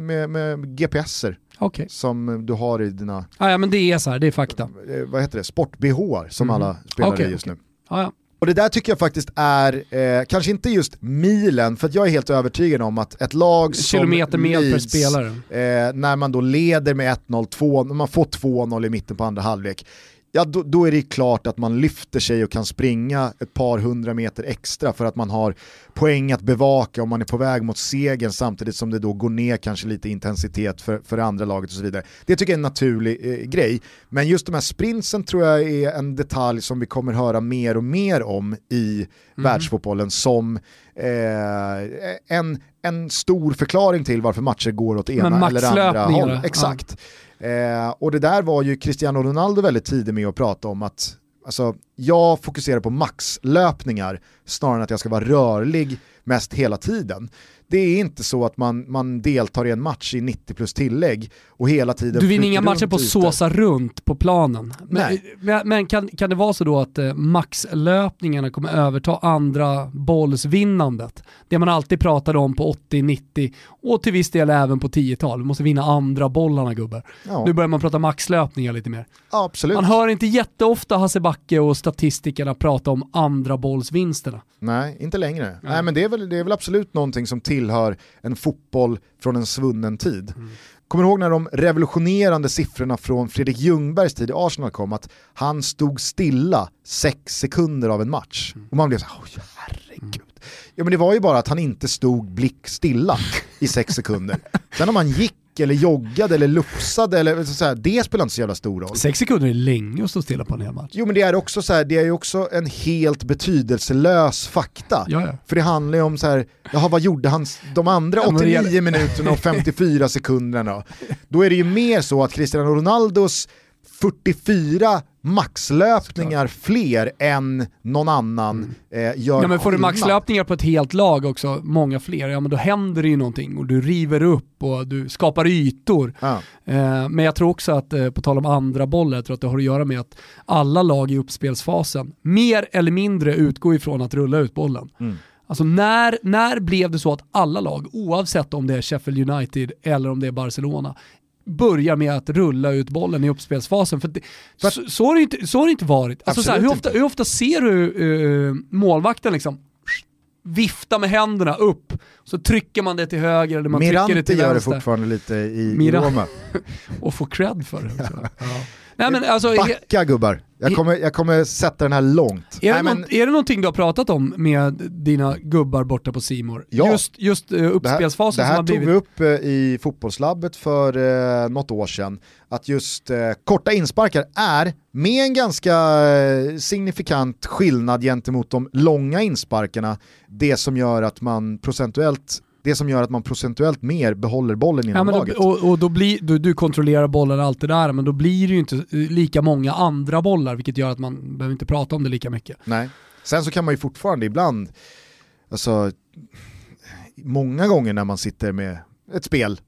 med, med GPSer Okej. som du har i dina, Ah, ja men det är så här, det är fakta. eh, vad heter det, sport-BH som Mhm. alla spelar Okej, i just nu. Ah, ja. Och det där tycker jag faktiskt är, eh, kanske inte just milen, för jag är helt övertygad om att ett lag som Kilometer mer per Leeds, spelare. eh, när man då leder med 1-0, 2 när man får 2-0 i mitten på andra halvlek, ja då, då är det klart att man lyfter sig och kan springa ett par hundra meter extra för att man har poäng att bevaka om man är på väg mot segern samtidigt som det då går ner kanske lite intensitet för, för andra laget och så vidare. Det tycker jag är en naturlig eh, grej. Men just de här sprintsen tror jag är en detalj som vi kommer höra mer och mer om i världsfotbollen som eh, en, en stor förklaring till varför matcher går åt ena eller andra maxlöpningarna, håll. Exakt. Eh, och det där var ju Cristiano Ronaldo väldigt tidig med att prata om att alltså, jag fokuserar på maxlöpningar snarare än att jag ska vara rörlig mest hela tiden. Det är inte så att man, man deltar i en match i 90 plus tillägg och hela tiden Du vinner inga matcher på att såsa runt på planen. Men, Nej. men, men kan, kan det vara så då att eh, maxlöpningarna kommer överta andra bollsvinnandet? Det man alltid pratade om på 80-90 och till viss del även på 10-tal. Vi måste vinna andra bollarna gubbar. Ja, Nu börjar man prata maxlöpningar lite mer. ja, absolut. Man hör inte jätteofta Hasse Backe och statistikerna prata om andra bollsvinsterna. Nej, inte längre. Nej. men det är, väl, det är väl absolut någonting som tillhör en fotboll från en svunnen tid. Kommer du ihåg när de revolutionerande siffrorna från Fredrik Ljungbergs tid i Arsenal kom? Att han stod stilla sex sekunder av en match. Och man blev så här, oj herregud. Ja men det var ju bara att han inte stod blick stilla. I sex sekunder. Sen om man gick eller joggade eller lufsade, eller så här, det spelar inte så jävla stor roll. Sex sekunder är länge att stå stilla på en hel match. Jo men det är också så här, det är ju också en helt betydelselös fakta. Ja, ja. För det handlar ju om så här, jaha vad gjorde han de andra Ja, men det 89 gäller- minuterna och 54 sekunderna? Då är det ju mer så att Cristiano Ronaldos 44 maxlöpningar fler än någon annan eh, gör Mm. Ja men får du maxlöpningar på ett helt lag också, många fler, ja men då händer det ju någonting och du river upp och du skapar ytor. Ja. Eh, men jag tror också att, eh, på tal om andra bollar, jag tror att det har att göra med att alla lag i uppspelsfasen mer eller mindre utgår ifrån att rulla ut bollen. Mm. Alltså när, när blev det så att alla lag, oavsett om det är Sheffield United eller om det är Barcelona, börjar med att rulla ut bollen i uppspelsfasen. För, det, För så, så, har det inte, så har inte varit. Alltså så här, hur, ofta, hur ofta ser du eh, målvakten liksom vifta med händerna upp, så trycker man det till höger eller man trycker det Mirante till gör det vänster fortfarande lite i, i Mira- Roma. och får cred för det. också. Ja. Nej, men alltså, Backa gubbar, jag kommer, jag kommer sätta den här långt. är, det Nej, men någon, är det någonting du har pratat om med dina gubbar borta på Simor? Ja. Just, just eh, det här, uppspelsfasen det som här har tog blivit... vi upp eh, i fotbollslabbet för eh, något år sedan, att just eh, korta insparkar är, med en ganska eh, signifikant skillnad gentemot de långa insparkarna, det som gör att man procentuellt det som gör att man procentuellt mer behåller bollen inom Ja, laget. då, och, och då blir, du, du kontrollerar bollen och allt det där, men då blir det ju inte eh, lika många andra bollar, vilket gör att man behöver inte prata om det lika mycket. Nej. Sen så kan man ju fortfarande ibland, alltså många gånger när man sitter med ett spel,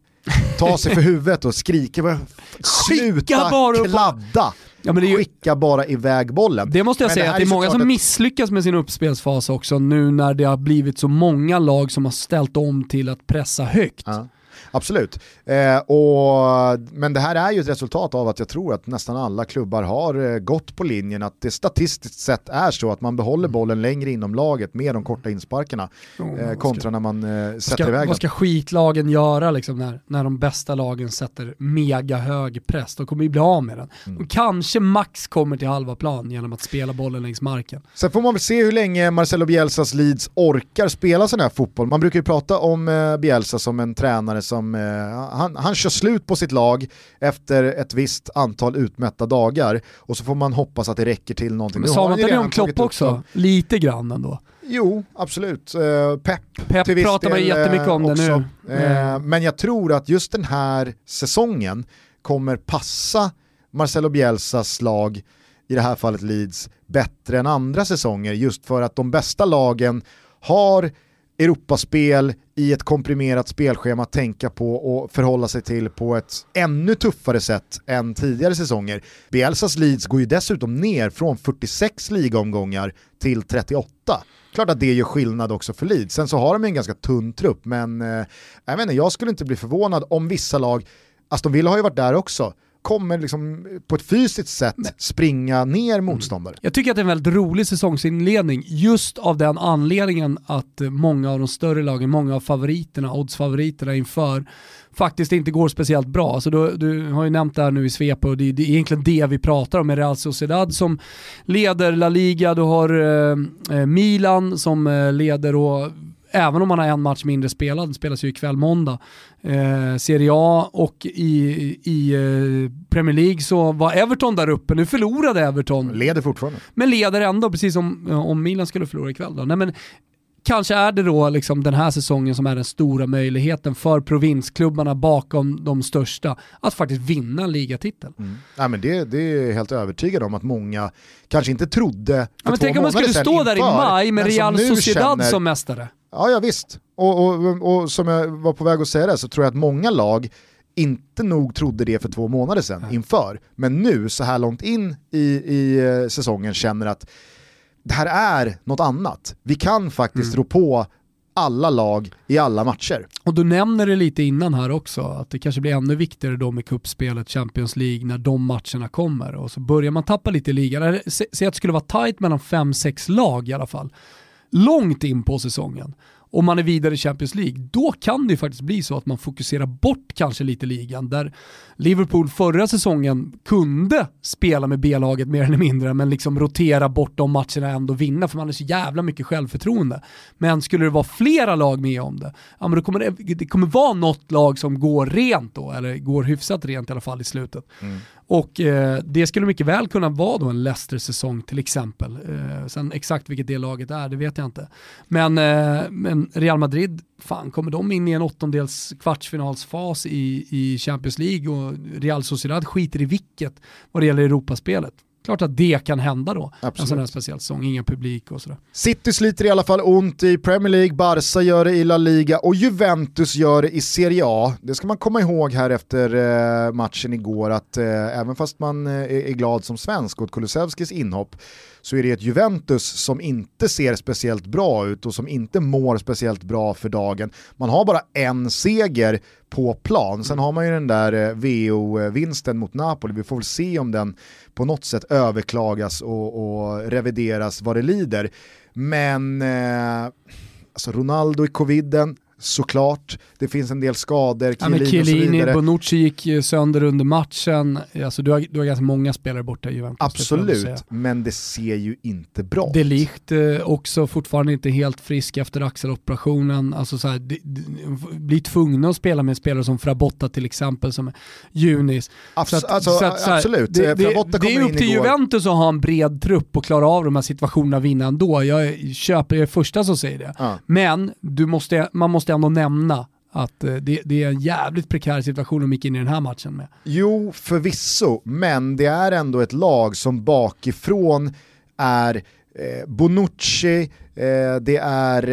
ta sig för huvudet och skriker sluta bara kladda, Ja, men det, ju, skicka bara iväg bollen. det måste jag Men säga, här att det är många som ett- misslyckas med sin uppspelsfas också nu när det har blivit så många lag som har ställt om till att pressa högt. Ja, absolut. Eh, och, men det här är ju ett resultat av att jag tror att nästan alla klubbar har eh, gått på linjen att det statistiskt sett är så att man behåller bollen längre inom laget med de korta insparkarna Oh, eh, vad kontra ska- när man eh, sätter Ska, iväg vad den. ska skitlagen göra liksom när, när de bästa lagen sätter mega hög press? De kommer ju bli av med den. Mm. De kanske max kommer till halva plan genom att spela bollen längs marken. Sen får man väl se hur länge Marcelo Bielsas Leeds orkar spela sån här fotboll. Man brukar ju prata om eh, Bielsa som en tränare som, eh, han, han kör slut på sitt lag efter ett visst antal utmätta dagar och så får man hoppas att det räcker till någonting. Men sa man inte det om Klopp också? Lite grann ändå. Jo, absolut. Uh, Pep Pep till viss pratar man del, jättemycket om eh, det också. nu. Eh, Mm. Men jag tror att just den här säsongen kommer passa Marcelo Bielsas lag, i det här fallet Leeds, bättre än andra säsonger just för att de bästa lagen har Europaspel i ett komprimerat spelschema att tänka på och förhålla sig till på ett ännu tuffare sätt än tidigare säsonger. Bielsas Leeds går ju dessutom ner från 46 ligaomgångar till 38. Klart att det gör skillnad också för Leeds. Sen så har de en ganska tunn trupp, men eh, jag, vet inte, jag skulle inte bli förvånad om vissa lag, Aston Villa har ju varit där också, kommer liksom på ett fysiskt sätt springa ner motståndare. Jag tycker att det är en väldigt rolig säsongsinledning just av den anledningen att eh, många av de större lagen, många av favoriterna, oddsfavoriterna inför faktiskt inte går speciellt bra. Alltså du, du har ju nämnt det här nu i svep och det, det är egentligen det vi pratar om med Real Sociedad som leder La Liga, du har eh, eh, Milan som eh, leder och även om man har en match mindre spelad, den spelas ju ikväll måndag, eh, Serie A och i, i eh, Premier League så var Everton där uppe, nu förlorade Everton Leder fortfarande. men leder ändå, precis som eh, om Milan skulle förlora ikväll. Då. Nej, men, kanske är det då liksom den här säsongen som är den stora möjligheten för provinsklubbarna bakom de största att faktiskt vinna en ligatitel. Mm. Nej, men det, det är helt övertygad om att många kanske inte trodde för Ja, men två tänk om man skulle stå där i inför, maj med Real Sociedad känner- som mästare. Ja, ja visst. Och, och, och som jag var på väg att säga det så tror jag att många lag inte nog trodde det för två månader sedan inför. Men nu så här långt in i, i eh, säsongen känner att det här är något annat. Vi kan faktiskt Mm. rå på alla lag i alla matcher. Och du nämner det lite innan här också, att det kanske blir ännu viktigare då med kuppspelet Champions League när de matcherna kommer. Och så börjar man tappa lite i ligan. Säg att det skulle vara tight mellan 5-6 lag i alla fall. Långt in på säsongen. och man är vidare i Champions League, då kan det ju faktiskt bli så att man fokuserar bort kanske lite ligan. Där Liverpool förra säsongen kunde spela med B-laget mer eller mindre, men liksom rotera bort de matcherna och ändå vinna, för man har så jävla mycket självförtroende. Men skulle det vara flera lag med om det, ja men då kommer det, det kommer vara något lag som går rent då, eller går hyfsat rent i alla fall i slutet. Mm. Och eh, det skulle mycket väl kunna vara då en Leicester-säsong till exempel. Eh, sen exakt vilket det laget är, det vet jag inte. Men, eh, men Real Madrid, fan kommer de in i en åttondels kvartsfinalsfas i, i Champions League och Real Sociedad skiter i vilket vad det gäller Europaspelet klart att det kan hända då. Absolut. En sån här speciell säsong, ingen publik och sådär. City sliter i alla fall ont i Premier League, Barca gör det i La Liga och Juventus gör det i Serie A. Det ska man komma ihåg här efter eh, matchen igår att eh, även fast man eh, är glad som svensk åt Kulusevskis inhopp så är det ett Juventus som inte ser speciellt bra ut och som inte mår speciellt bra för dagen. Man har bara en seger på plan, sen har man ju den där eh, VO-vinsten mot Napoli, vi får väl se om den på något sätt överklagas och, och revideras vad det lider. Men eh, alltså Ronaldo i coviden, såklart. Det finns en del skador, Chiellini, ja, Chiellini och så vidare. Bonucci gick sönder under matchen. Alltså, du, har, du har ganska många spelare borta i Juventus. Absolut, men det ser ju inte bra ut. Delikt eh, också fortfarande inte helt frisk efter axeloperationen. Alltså, så här, de, de, blir tvungna att spela med spelare som Frabotta till exempel, som Junis. Abs att, alltså, att, här, absolut, det, det, det är upp till Juventus att ha en bred trupp och klara av de här situationerna och vinna ändå. Jag köper, jag är första som säger det. Ja. Men du måste, man måste ändå nämna att eh, det, det, är en jävligt prekär situation de gick in i den här matchen med. Jo, förvisso, men det är ändå ett lag som bakifrån är eh, Bonucci, eh, det är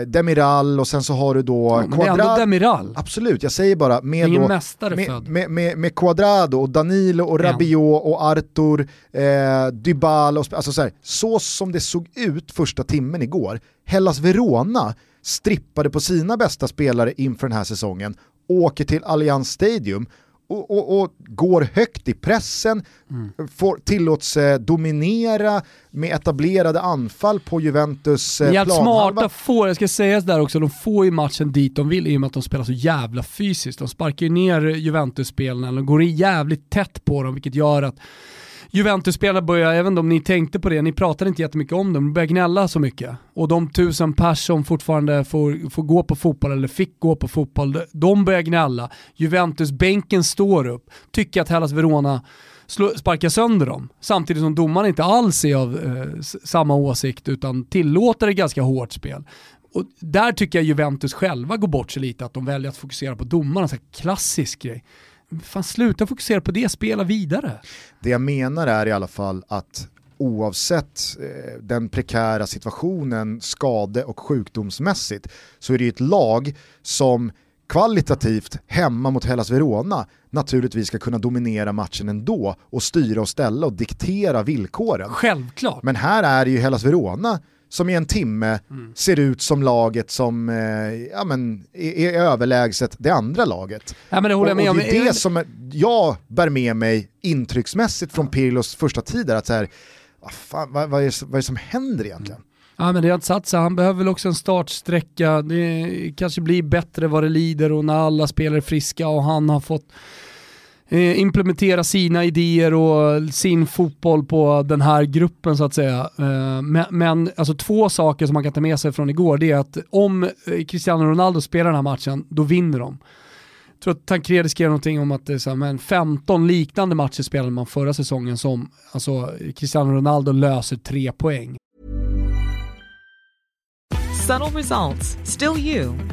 eh, Demiral och sen så har du då ja, men Det är ändå Demiral. Absolut, jag säger bara med, Ingen då, mästare med, född. Med, med, med Quadrado och Danilo och Rabiot och Artur, eh, Dybala och alltså så, här, så som det såg ut första timmen igår, Hellas Verona strippade på sina bästa spelare inför den här säsongen, åker till Allianz Stadium och, och, och, går högt i pressen, mm. får, tillåts eh, dominera med etablerade anfall på Juventus eh, Jävligt smarta får, jag ska säga där också, de får ju matchen dit de vill i och med att de spelar så jävla fysiskt. De sparkar ju ner Juventus-spelarna, de går jävligt tätt på dem vilket gör att Juventus-spelare börjar, jag vet inte om ni tänkte på det, ni pratade inte jättemycket om dem, de börjar gnälla så mycket. Och de tusen pers som fortfarande får, får gå på fotboll, eller fick gå på fotboll, de börjar gnälla. Juventus-bänken står upp, tycker att Hellas Verona sparkar sönder dem. Samtidigt som domaren inte alls är av eh, samma åsikt utan tillåter ett ganska hårt spel. Och där tycker jag Juventus själva går bort sig lite, att de väljer att fokusera på domarna, en klassisk grej fan sluta fokusera på det, spela vidare. Det jag menar är i alla fall att oavsett eh, den prekära situationen skade och sjukdomsmässigt så är det ju ett lag som kvalitativt hemma mot Hellas Verona naturligtvis ska kunna dominera matchen ändå och styra och ställa och diktera villkoren. Självklart. Men här är det ju Hellas Verona som i en timme mm. ser ut som laget som eh, ja, men, är, är överlägset det andra laget. Ja, men det håller jag med och, och det är det som jag bär med mig intrycksmässigt från Pirlos första tid, att så här, vad, fan, vad, vad, är, vad är det som händer egentligen? Mm. Ja men det har inte satt sig, han behöver väl också en startsträcka, det kanske blir bättre vad det lider och när alla spelare är friska och han har fått Eh, implementera sina idéer och sin fotboll på den här gruppen så att säga. Eh, men, men alltså två saker som man kan ta med sig från igår, det är att om eh, Cristiano Ronaldo spelar den här matchen, då vinner de. Jag tror att Tancredi skrev någonting om att det är så här, men 15 liknande matcher spelade man förra säsongen som alltså, Cristiano Ronaldo löser tre poäng. Subtle results, still you,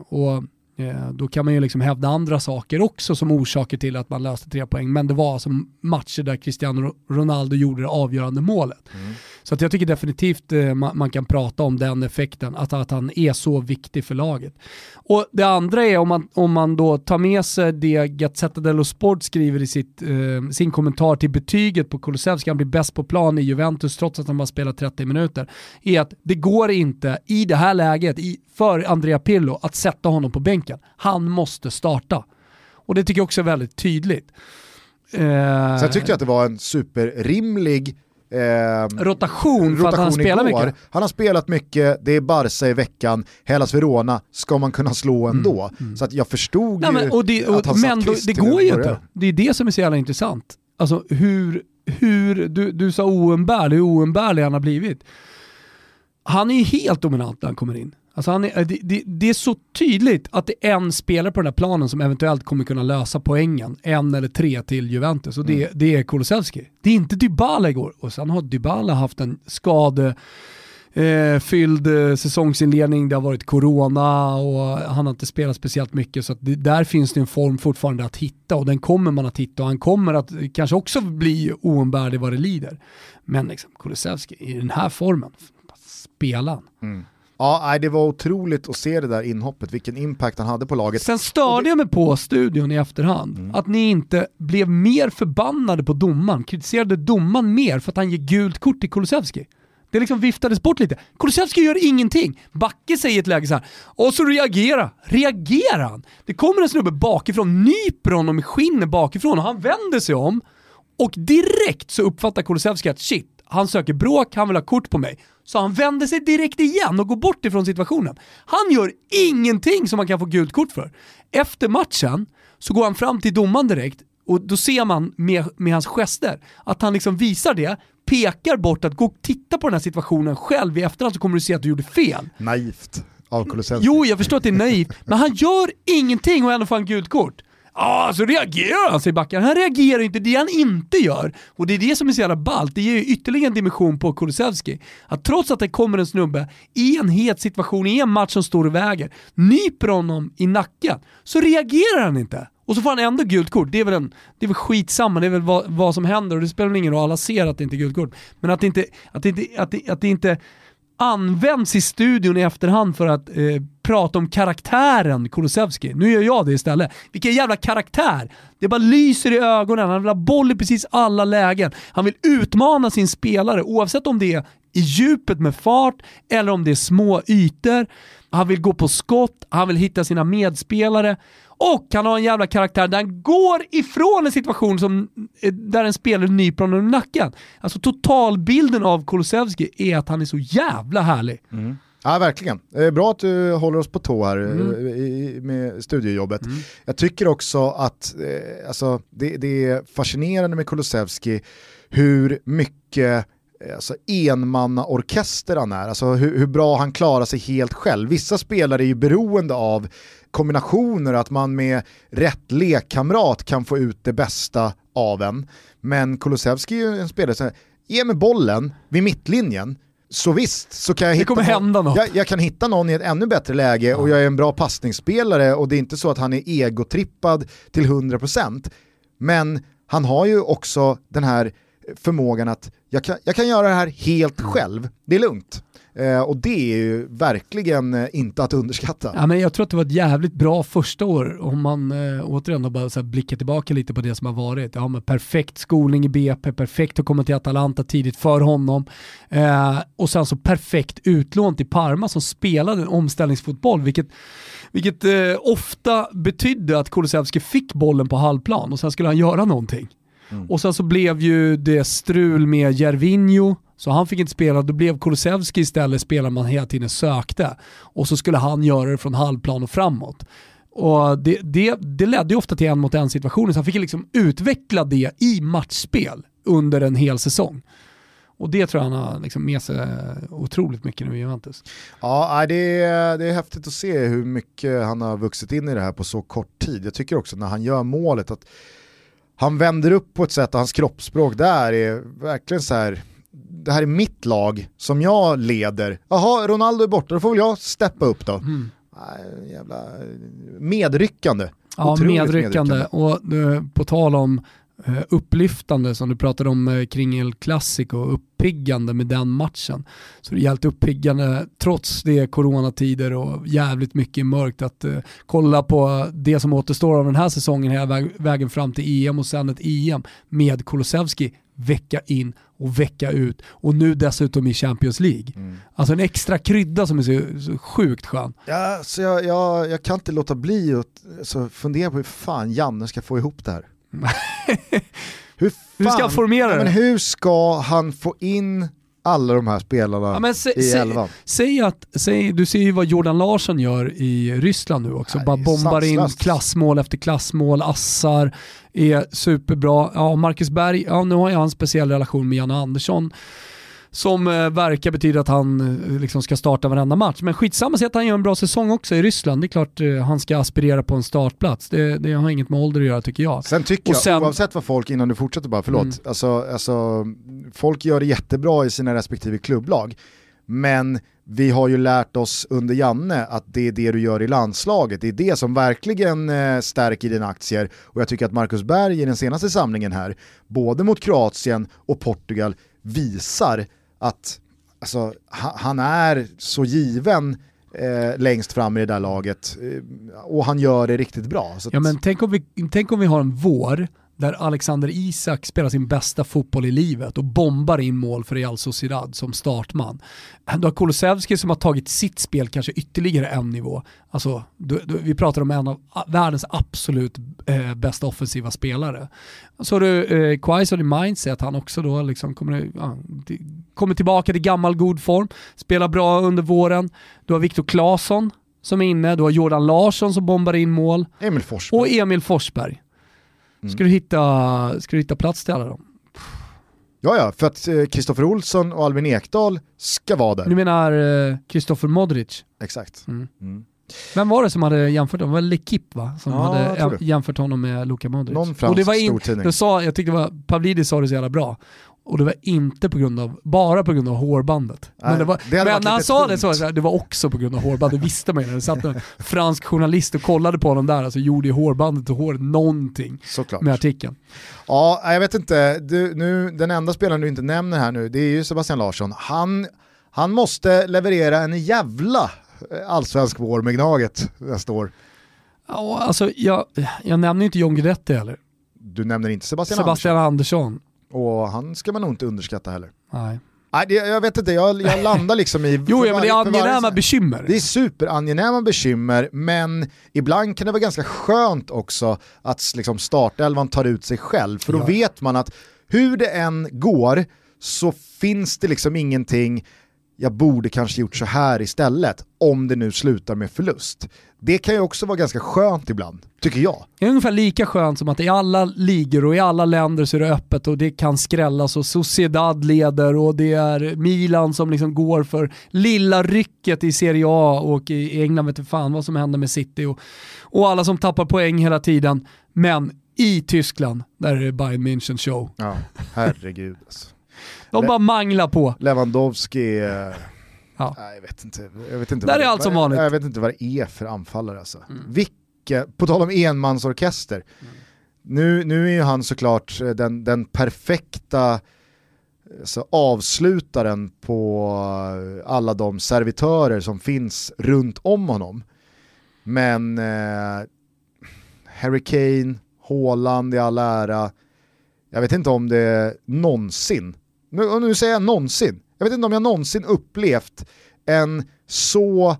Och eh, då kan man ju liksom hävda andra saker också som orsaker till att man löste tre poäng. Men det var alltså matcher där Cristiano Ronaldo gjorde det avgörande målet. Mm. Så att jag tycker definitivt eh, man, man, kan prata om den effekten, att, att han är så viktig för laget. Och Det andra är om man, om man då tar med sig det Gazzetta dello Sport skriver i sitt, eh, sin kommentar till betyget på Kulusevski, han blir bäst på plan i Juventus trots att han bara spelat 30 minuter, är att det går inte i det här läget i, för Andrea Pirlo att sätta honom på bänken. Han måste starta. Och det tycker jag också är väldigt tydligt. Eh, Sen tyckte jag att det var en superrimlig Eh, rotation för att han spelar mycket. Han har spelat mycket, det är Barca i veckan, Hellas Verona ska man kunna slå mm, ändå. Mm, mm. Så att jag förstod Nej, men, och det, och, att han Men då, det går ju inte. Det är det som är så jävla intressant. Alltså hur, hur du, du sa oumbärlig, hur oumbärlig han har blivit. Han är ju helt dominant när han kommer in. Alltså han är, det, det, det, är så tydligt att det är en spelare på den här planen som eventuellt kommer kunna lösa poängen, en eller tre till Juventus, och det, mm. det är Kulusevski. Det är inte Dybala igår, och sen har Dybala haft en skade eh, fylld eh, säsongsinledning, det har varit corona och han har inte spelat speciellt mycket så det, där finns det en form fortfarande att hitta och den kommer man att hitta och han kommer att kanske också bli oumbärlig vad det lider. Men liksom, Kulusevski i den här formen, spela han. Mm. Ja, det var otroligt att se det där inhoppet, vilken impact han hade på laget. Sen störde jag mig på studion i efterhand, mm. att ni inte blev mer förbannade på domaren, kritiserade domaren mer för att han ger gult kort till Kulusevski. Det liksom viftades bort lite. Kulusevski gör ingenting. Backe säger i ett läge så här. och så reagera. Reagerar han? Det kommer en snubbe bakifrån, nyper honom i skinnet bakifrån och han vänder sig om och direkt så uppfattar Kulusevski att shit, han söker bråk, han vill ha kort på mig. Så han vänder sig direkt igen och går bort ifrån situationen. Han gör ingenting som man kan få gult kort för. Efter matchen så går han fram till domaren direkt och då ser man med, med hans gester att han liksom visar det, pekar bort att gå och titta på den här situationen själv i efterhand så kommer du se att du gjorde fel. Naivt av Kulusevski. Jo, jag förstår att det är naivt, men han gör ingenting och ändå får han gult kort. Ja, så reagerar han, säger Backen. Han reagerar inte, det han inte gör. Och det är det som är så jävla ballt, det ger ju ytterligare en dimension på Kulusevski. Att trots att det kommer en snubbe i en het situation, i en match som står och väger, nyper honom i nacken, så reagerar han inte. Och så får han ändå gult kort. Det är väl, en, det är väl skitsamma, det är väl vad, vad som händer och det spelar ingen roll, alla ser att det inte är gult kort. Men att det inte, att det inte, att det, att det inte används i studion i efterhand för att eh, prata om karaktären Kulusevski. Nu gör jag det istället. Vilken jävla karaktär! Det bara lyser i ögonen, han vill ha boll i precis alla lägen. Han vill utmana sin spelare oavsett om det är i djupet med fart eller om det är små ytor. Han vill gå på skott, han vill hitta sina medspelare och han har en jävla karaktär där han går ifrån en situation som, eh, där en spelare nyper honom i nacken. Alltså totalbilden av Kulusevski är att han är så jävla härlig. Mm. Ja, verkligen. Är bra att du håller oss på tå här mm. med studiejobbet. Mm. Jag tycker också att eh, alltså, det, det, är fascinerande med Kulusevski hur mycket eh, alltså, enmannaorkester han är, alltså hur, hur, bra han klarar sig helt själv. Vissa spelare är ju beroende av kombinationer, att man med rätt lekkamrat kan få ut det bästa av en. Men Kulusevski är ju en spelare som ge mig bollen vid mittlinjen, så visst, så kan jag hitta, någon, jag, jag, kan hitta någon i ett ännu bättre läge och jag är en bra passningsspelare och det är inte så att han är egotrippad till 100%. Men han har ju också den här förmågan att jag kan, jag kan göra det här helt mm. själv, det är lugnt. Eh, och det är ju verkligen eh, inte att underskatta. Ja, men jag tror att det var ett jävligt bra första år om man eh, återigen bara så blickar tillbaka lite på det som har varit. Ja, men perfekt skolning i BP, perfekt att komma till Atalanta tidigt för honom. Eh, och sen så perfekt utlån till Parma som spelade en omställningsfotboll, vilket vilket eh, ofta betydde att Kulusevski fick bollen på halvplan och sen skulle han göra någonting. Mm. Och sen så blev ju det strul med Jervinho, så han fick inte spela, då blev Kulusevski istället spelaren man hela tiden sökte. Och så skulle han göra det från halvplan och framåt. Och det, det, det ledde ju ofta till en mot en situationer, så han fick liksom utveckla det i matchspel under en hel säsong. Och det tror jag han har liksom med sig eh, otroligt mycket nu i Juventus. Ja, det är, det är häftigt att se hur mycket han har vuxit in i det här på så kort tid. Jag tycker också när han gör målet att han vänder upp på ett sätt och hans kroppsspråk där är verkligen så här det här är mitt lag som jag leder. Jaha, Ronaldo är borta, då får väl jag steppa upp då. Mm. Jävla medryckande. Ja, medryckande. medryckande. Och uh, på tal om upplyftande som du pratade om uh, kring El Clasico, uppiggande med den matchen. Så det är jävligt uppiggande trots det coronatider och jävligt mycket mörkt att uh, kolla på det som återstår av den här säsongen hela väg, vägen fram till EM och sen ett EM med Kulusevski vecka in och vecka ut och nu dessutom i Champions League. Mm. Alltså en extra krydda som är så, så sjukt skön. Ja, så jag, jag, jag kan inte låta bli att alltså, fundera på hur fan Janne ska få ihop det här. Hur, fan, hur ska han formera det? Men hur ska han få in alla de här spelarna ja, se, i elvan. Säg att, säg, du ser ju vad Jordan Larsson gör i Ryssland nu också, Nej, bara bombar in klassmål efter klassmål, assar, är superbra. Ja, Marcus Berg, ja nu har jag en speciell relation med Janne Andersson som eh, verkar betyda att han eh, liksom ska starta varenda match. Men skitsamma, säg att han gör en bra säsong också i Ryssland. Det är klart eh, han ska aspirera på en startplats. Det, det har inget med ålder att göra tycker jag. Sen tycker jag, sen, oavsett vad folk, innan du fortsätter bara, förlåt, mm. alltså, alltså, folk gör det jättebra i sina respektive klubblag. Men vi har ju lärt oss under Janne att det är det du gör i landslaget, det är det som verkligen stärker dina aktier. Och jag tycker att Marcus Berg i den senaste samlingen här, både mot Kroatien och Portugal, visar att alltså, han är så given eh, längst fram i det där laget eh, och han gör det riktigt bra. ja, men tänk, om vi, tänk om vi har en vår där Alexander Isak spelar sin bästa fotboll i livet och bombar in mål för Real Sociedad som startman. Du har Kulusevski som har tagit sitt spel kanske ytterligare en nivå. Alltså, du, du, vi pratar om en av världens absolut eh, bästa offensiva spelare. Så har du eh, Quaison i mindset, han också då liksom kommer, ja, kommer tillbaka till gammal god form, spelar bra under våren. Du har Viktor Claesson som är inne, du har Jordan Larsson som bombar in mål. Emil. Och Emil Forsberg. Mm. Ska, du hitta, ska du hitta plats till alla dem? Ja, ja, för att Kristoffer eh, Olsson och Albin Ekdal ska vara där. Du menar Kristoffer eh, Modric? Exakt. Mm. Mm. Vem var det som hade jämfört honom? Det var Lekip va? Som ja, hade jämfört honom med Luka Modric. Någon fransk och det var in, stortidning. Jag, sa, jag tyckte det var, Pavlidis sa det så jävla bra. Och det var inte på grund av, bara på grund av hårbandet. Nej, men, det var, det men när han sa det så, det var också på grund av hårbandet, det visste man ju. Det satt en fransk journalist och kollade på honom där, alltså gjorde ju hårbandet och håret någonting Såklart. med artikeln. Ja, jag vet inte, du, nu, den enda spelaren du inte nämner här nu, det är ju Sebastian Larsson. Han, han måste leverera en jävla allsvensk vår med Gnaget nästa år. Ja, alltså jag, jag nämner inte John Guidetti heller. Du nämner inte Sebastian, Sebastian Andersson. Andersson. Och han ska man nog inte underskatta heller. Nej. Nej, det, jag vet inte, jag, jag landar liksom i... jo, ja, men det är angenäma bekymmer. Det är superangenäma bekymmer, men ibland kan det vara ganska skönt också att liksom startelvan tar ut sig själv, för då ja. vet man att hur det än går så finns det liksom ingenting jag borde kanske gjort så här istället, om det nu slutar med förlust. Det kan ju också vara ganska skönt ibland, tycker jag. Det är ungefär lika skönt som att i alla ligor och i alla länder så är det öppet och det kan skrällas och Sociedad leder och det är Milan som liksom går för lilla rycket i Serie A och i England vet du fan vad som händer med City och, och alla som tappar poäng hela tiden. Men i Tyskland, där är det Bayern München show. Ja, herregud alltså. De bara manglar på. Lewandowski, eh, ja. nej, jag vet inte. Jag vet inte Där vad, är allt som vanligt. Jag vet inte vad det är för anfallare alltså. Mm. Vilka, på tal om enmansorkester, mm. nu, nu är ju han såklart eh, den, den perfekta så avslutaren på eh, alla de servitörer som finns runt om honom. Men eh, Harry Kane, Haaland i all ära, jag vet inte om det någonsin nu, nu säger jag någonsin, jag vet inte om jag någonsin upplevt en så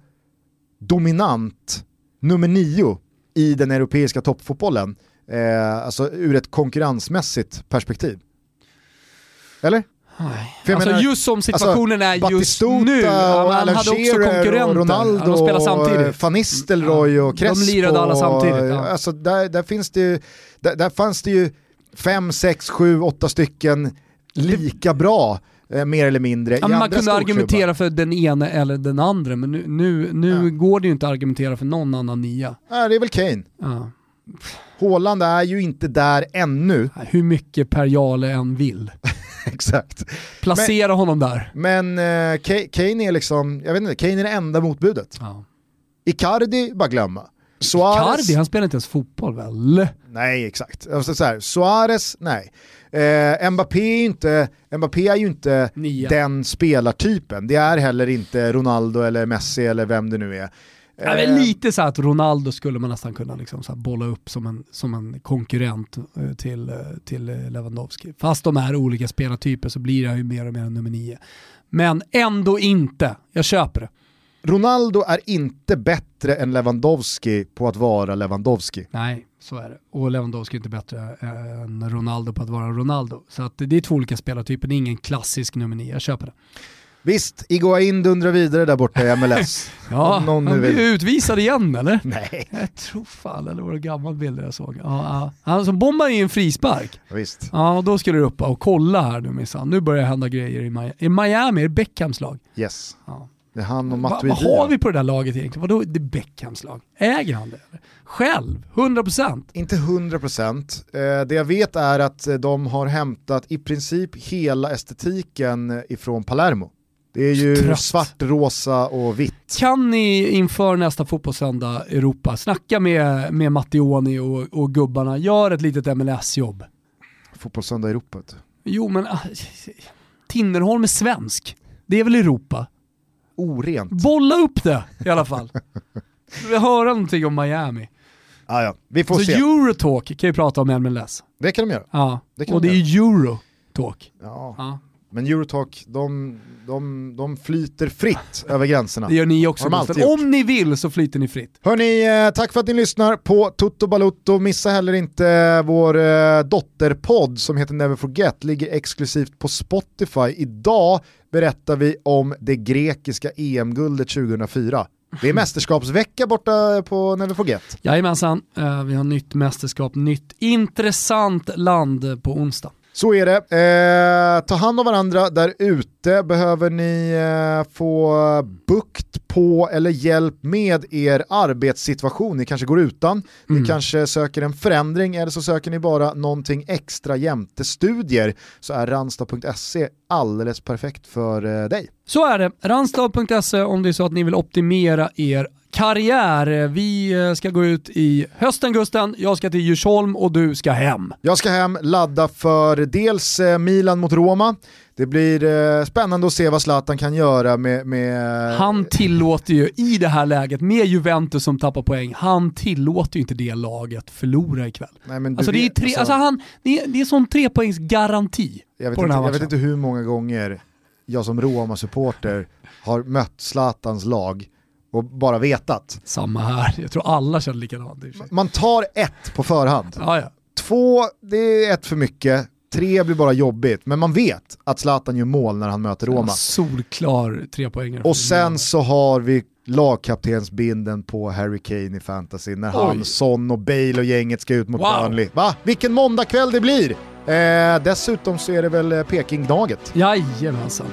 dominant nummer nio i den europeiska toppfotbollen, eh, alltså ur ett konkurrensmässigt perspektiv. Eller? För alltså menar, just som situationen alltså, är just nu, och han hade också konkurrenter. Och Ronaldo, de spelar samtidigt. Van Nistelrooy och Crespo. De lirade alla samtidigt. Ja. Alltså, där, där, finns det ju, där, där fanns det ju fem, sex, sju, åtta stycken lika bra mer eller mindre. Ja, man kunde argumentera för den ena eller den andra, men nu, nu, nu Ja. går det ju inte att argumentera för någon annan nia. Nej, det är väl Kane. Ja. Haaland är ju inte där ännu. Hur mycket Per Jale än vill. Exakt. Placera honom där. Men eh, Ka- Kane är liksom, jag vet inte, Kane är det enda motbudet. Ja. Icardi, bara glömma. Suarez, Cardi, han spelar inte ens fotboll väl? nej exakt. Alltså, så här, Suarez, nej. Eh, Mbappé, är inte, Mbappé är ju inte Nia. den spelartypen. Det är heller inte Ronaldo eller Messi eller vem det nu är. Ja, Eh, men lite så att Ronaldo skulle man nästan kunna liksom så bolla upp som en, som en konkurrent eh, till, eh, till Lewandowski. Fast de är olika spelartyper så blir han ju mer och mer en nummer nio. Men ändå inte, jag köper det. Ronaldo är inte bättre än Lewandowski på att vara Lewandowski. Nej, så är det. Och Lewandowski är inte bättre än Ronaldo på att vara Ronaldo. Så att det är två olika spelartyper, det är ingen klassisk nummer nio, jag köper det. Visst, Iguain dundrar vidare där borta i MLS. Ja, någon han blir utvisad igen eller? Nej, Jag tror fan, eller var det gammal bilder jag såg? Ja, ja. Han som bombade i en frispark. visst. Ja, och då skulle du upp och kolla här nu minsann. Nu börjar det hända grejer i Miami. I Miami är det Beckhams lag. Yes. Ja. Det är han och Matuidi. vad har vi på det där laget egentligen? Vadå det är Beckhams lag? Äger han det? Själv? 100%? Inte 100%. Eh, det jag vet är att eh, de har hämtat i princip hela estetiken eh, ifrån Palermo. Det är ju Trött. svart, rosa och vitt. Kan ni inför nästa fotbollssöndag Europa snacka med, med Mattioni och, och gubbarna, gör ett litet MLS-jobb. Fotbollssöndag Europa. Jo men ah, Tinnerholm är svensk. Det är väl Europa? Orent. Bolla upp det i alla fall. Vi höra någonting om Miami. Ah, ja. Vi får Så se. Eurotalk kan ju prata om MLS. Det kan de göra. Ja, Det och det de är ju Eurotalk. Ja. Ja. Men Eurotalk, de, de, de flyter fritt över gränserna. Det gör ni också. De. Om ni vill så flyter ni fritt. Hörni, eh, tack för att ni lyssnar på Toto Balutto. Missa heller inte vår eh, dotterpodd som heter Never Forget, ligger exklusivt på Spotify. Idag berättar vi om det grekiska EM-guldet 2004. Det är mästerskapsvecka borta på Never Forget. Jajamensan, eh, vi har nytt mästerskap, nytt intressant land på onsdag. Så är det. Eh, ta hand om varandra där ute. Behöver ni eh, få bukt på eller hjälp med er arbetssituation? Ni kanske går utan, ni kanske söker en förändring eller så söker ni bara någonting extra jämte studier så är ranstad.se alldeles perfekt för eh, dig. Så är det, ranstad.se om det är så att ni vill optimera er karriär. Vi eh, ska gå ut i hösten Gusten, jag ska till Djursholm och du ska hem. Jag ska hem, ladda för dels eh, Milan mot Roma. Det blir eh, spännande att se vad Zlatan kan göra med... med Han tillåter ju i det här läget, med Juventus som tappar poäng, han tillåter ju inte det laget förlora ikväll. Nej, men Alltså det är, tre, alltså- alltså han, det är, det är sån trepoängsgaranti Jag vet, på den inte, här jag vet matchen. inte hur många gånger jag som Roma-supporter har mött Zlatans lag och bara vetat. Samma här, jag tror alla känner likadant. Man tar ett på förhand. Ja, ja. Två, det är ett för mycket. Tre blir bara jobbigt. Men man vet att Zlatan gör mål när han möter Roma. Solklar trepoängare. Och sen så har vi lagkaptensbinden på Harry Kane i fantasy när han, Oj. Son och Bale och gänget ska ut mot Wow. Burnley. Va? Vilken måndagkväll det blir! Eh, dessutom så är det väl eh, Peking-Gnaget. Jajamensan.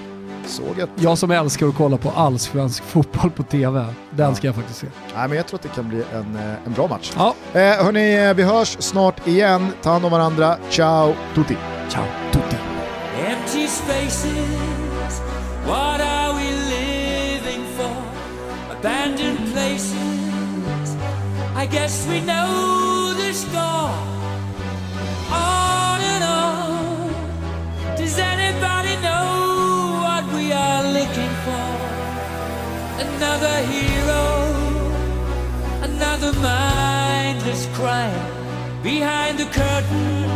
Såg att Jag som älskar att kolla på allsvensk fotboll på TV, den ska jag faktiskt se. Nej, men jag tror att det kan bli en, eh, en bra match. Ja, Eh, hörni, eh, vi hörs snart igen. Ta hand om varandra. Ciao tutti! ciao tutti. Empty spaces, what are we living for? Abandoned places, I guess we know the score. On and on, does anybody we are looking for? Another hero, another mindless crime behind the curtain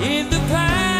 in the pantomime.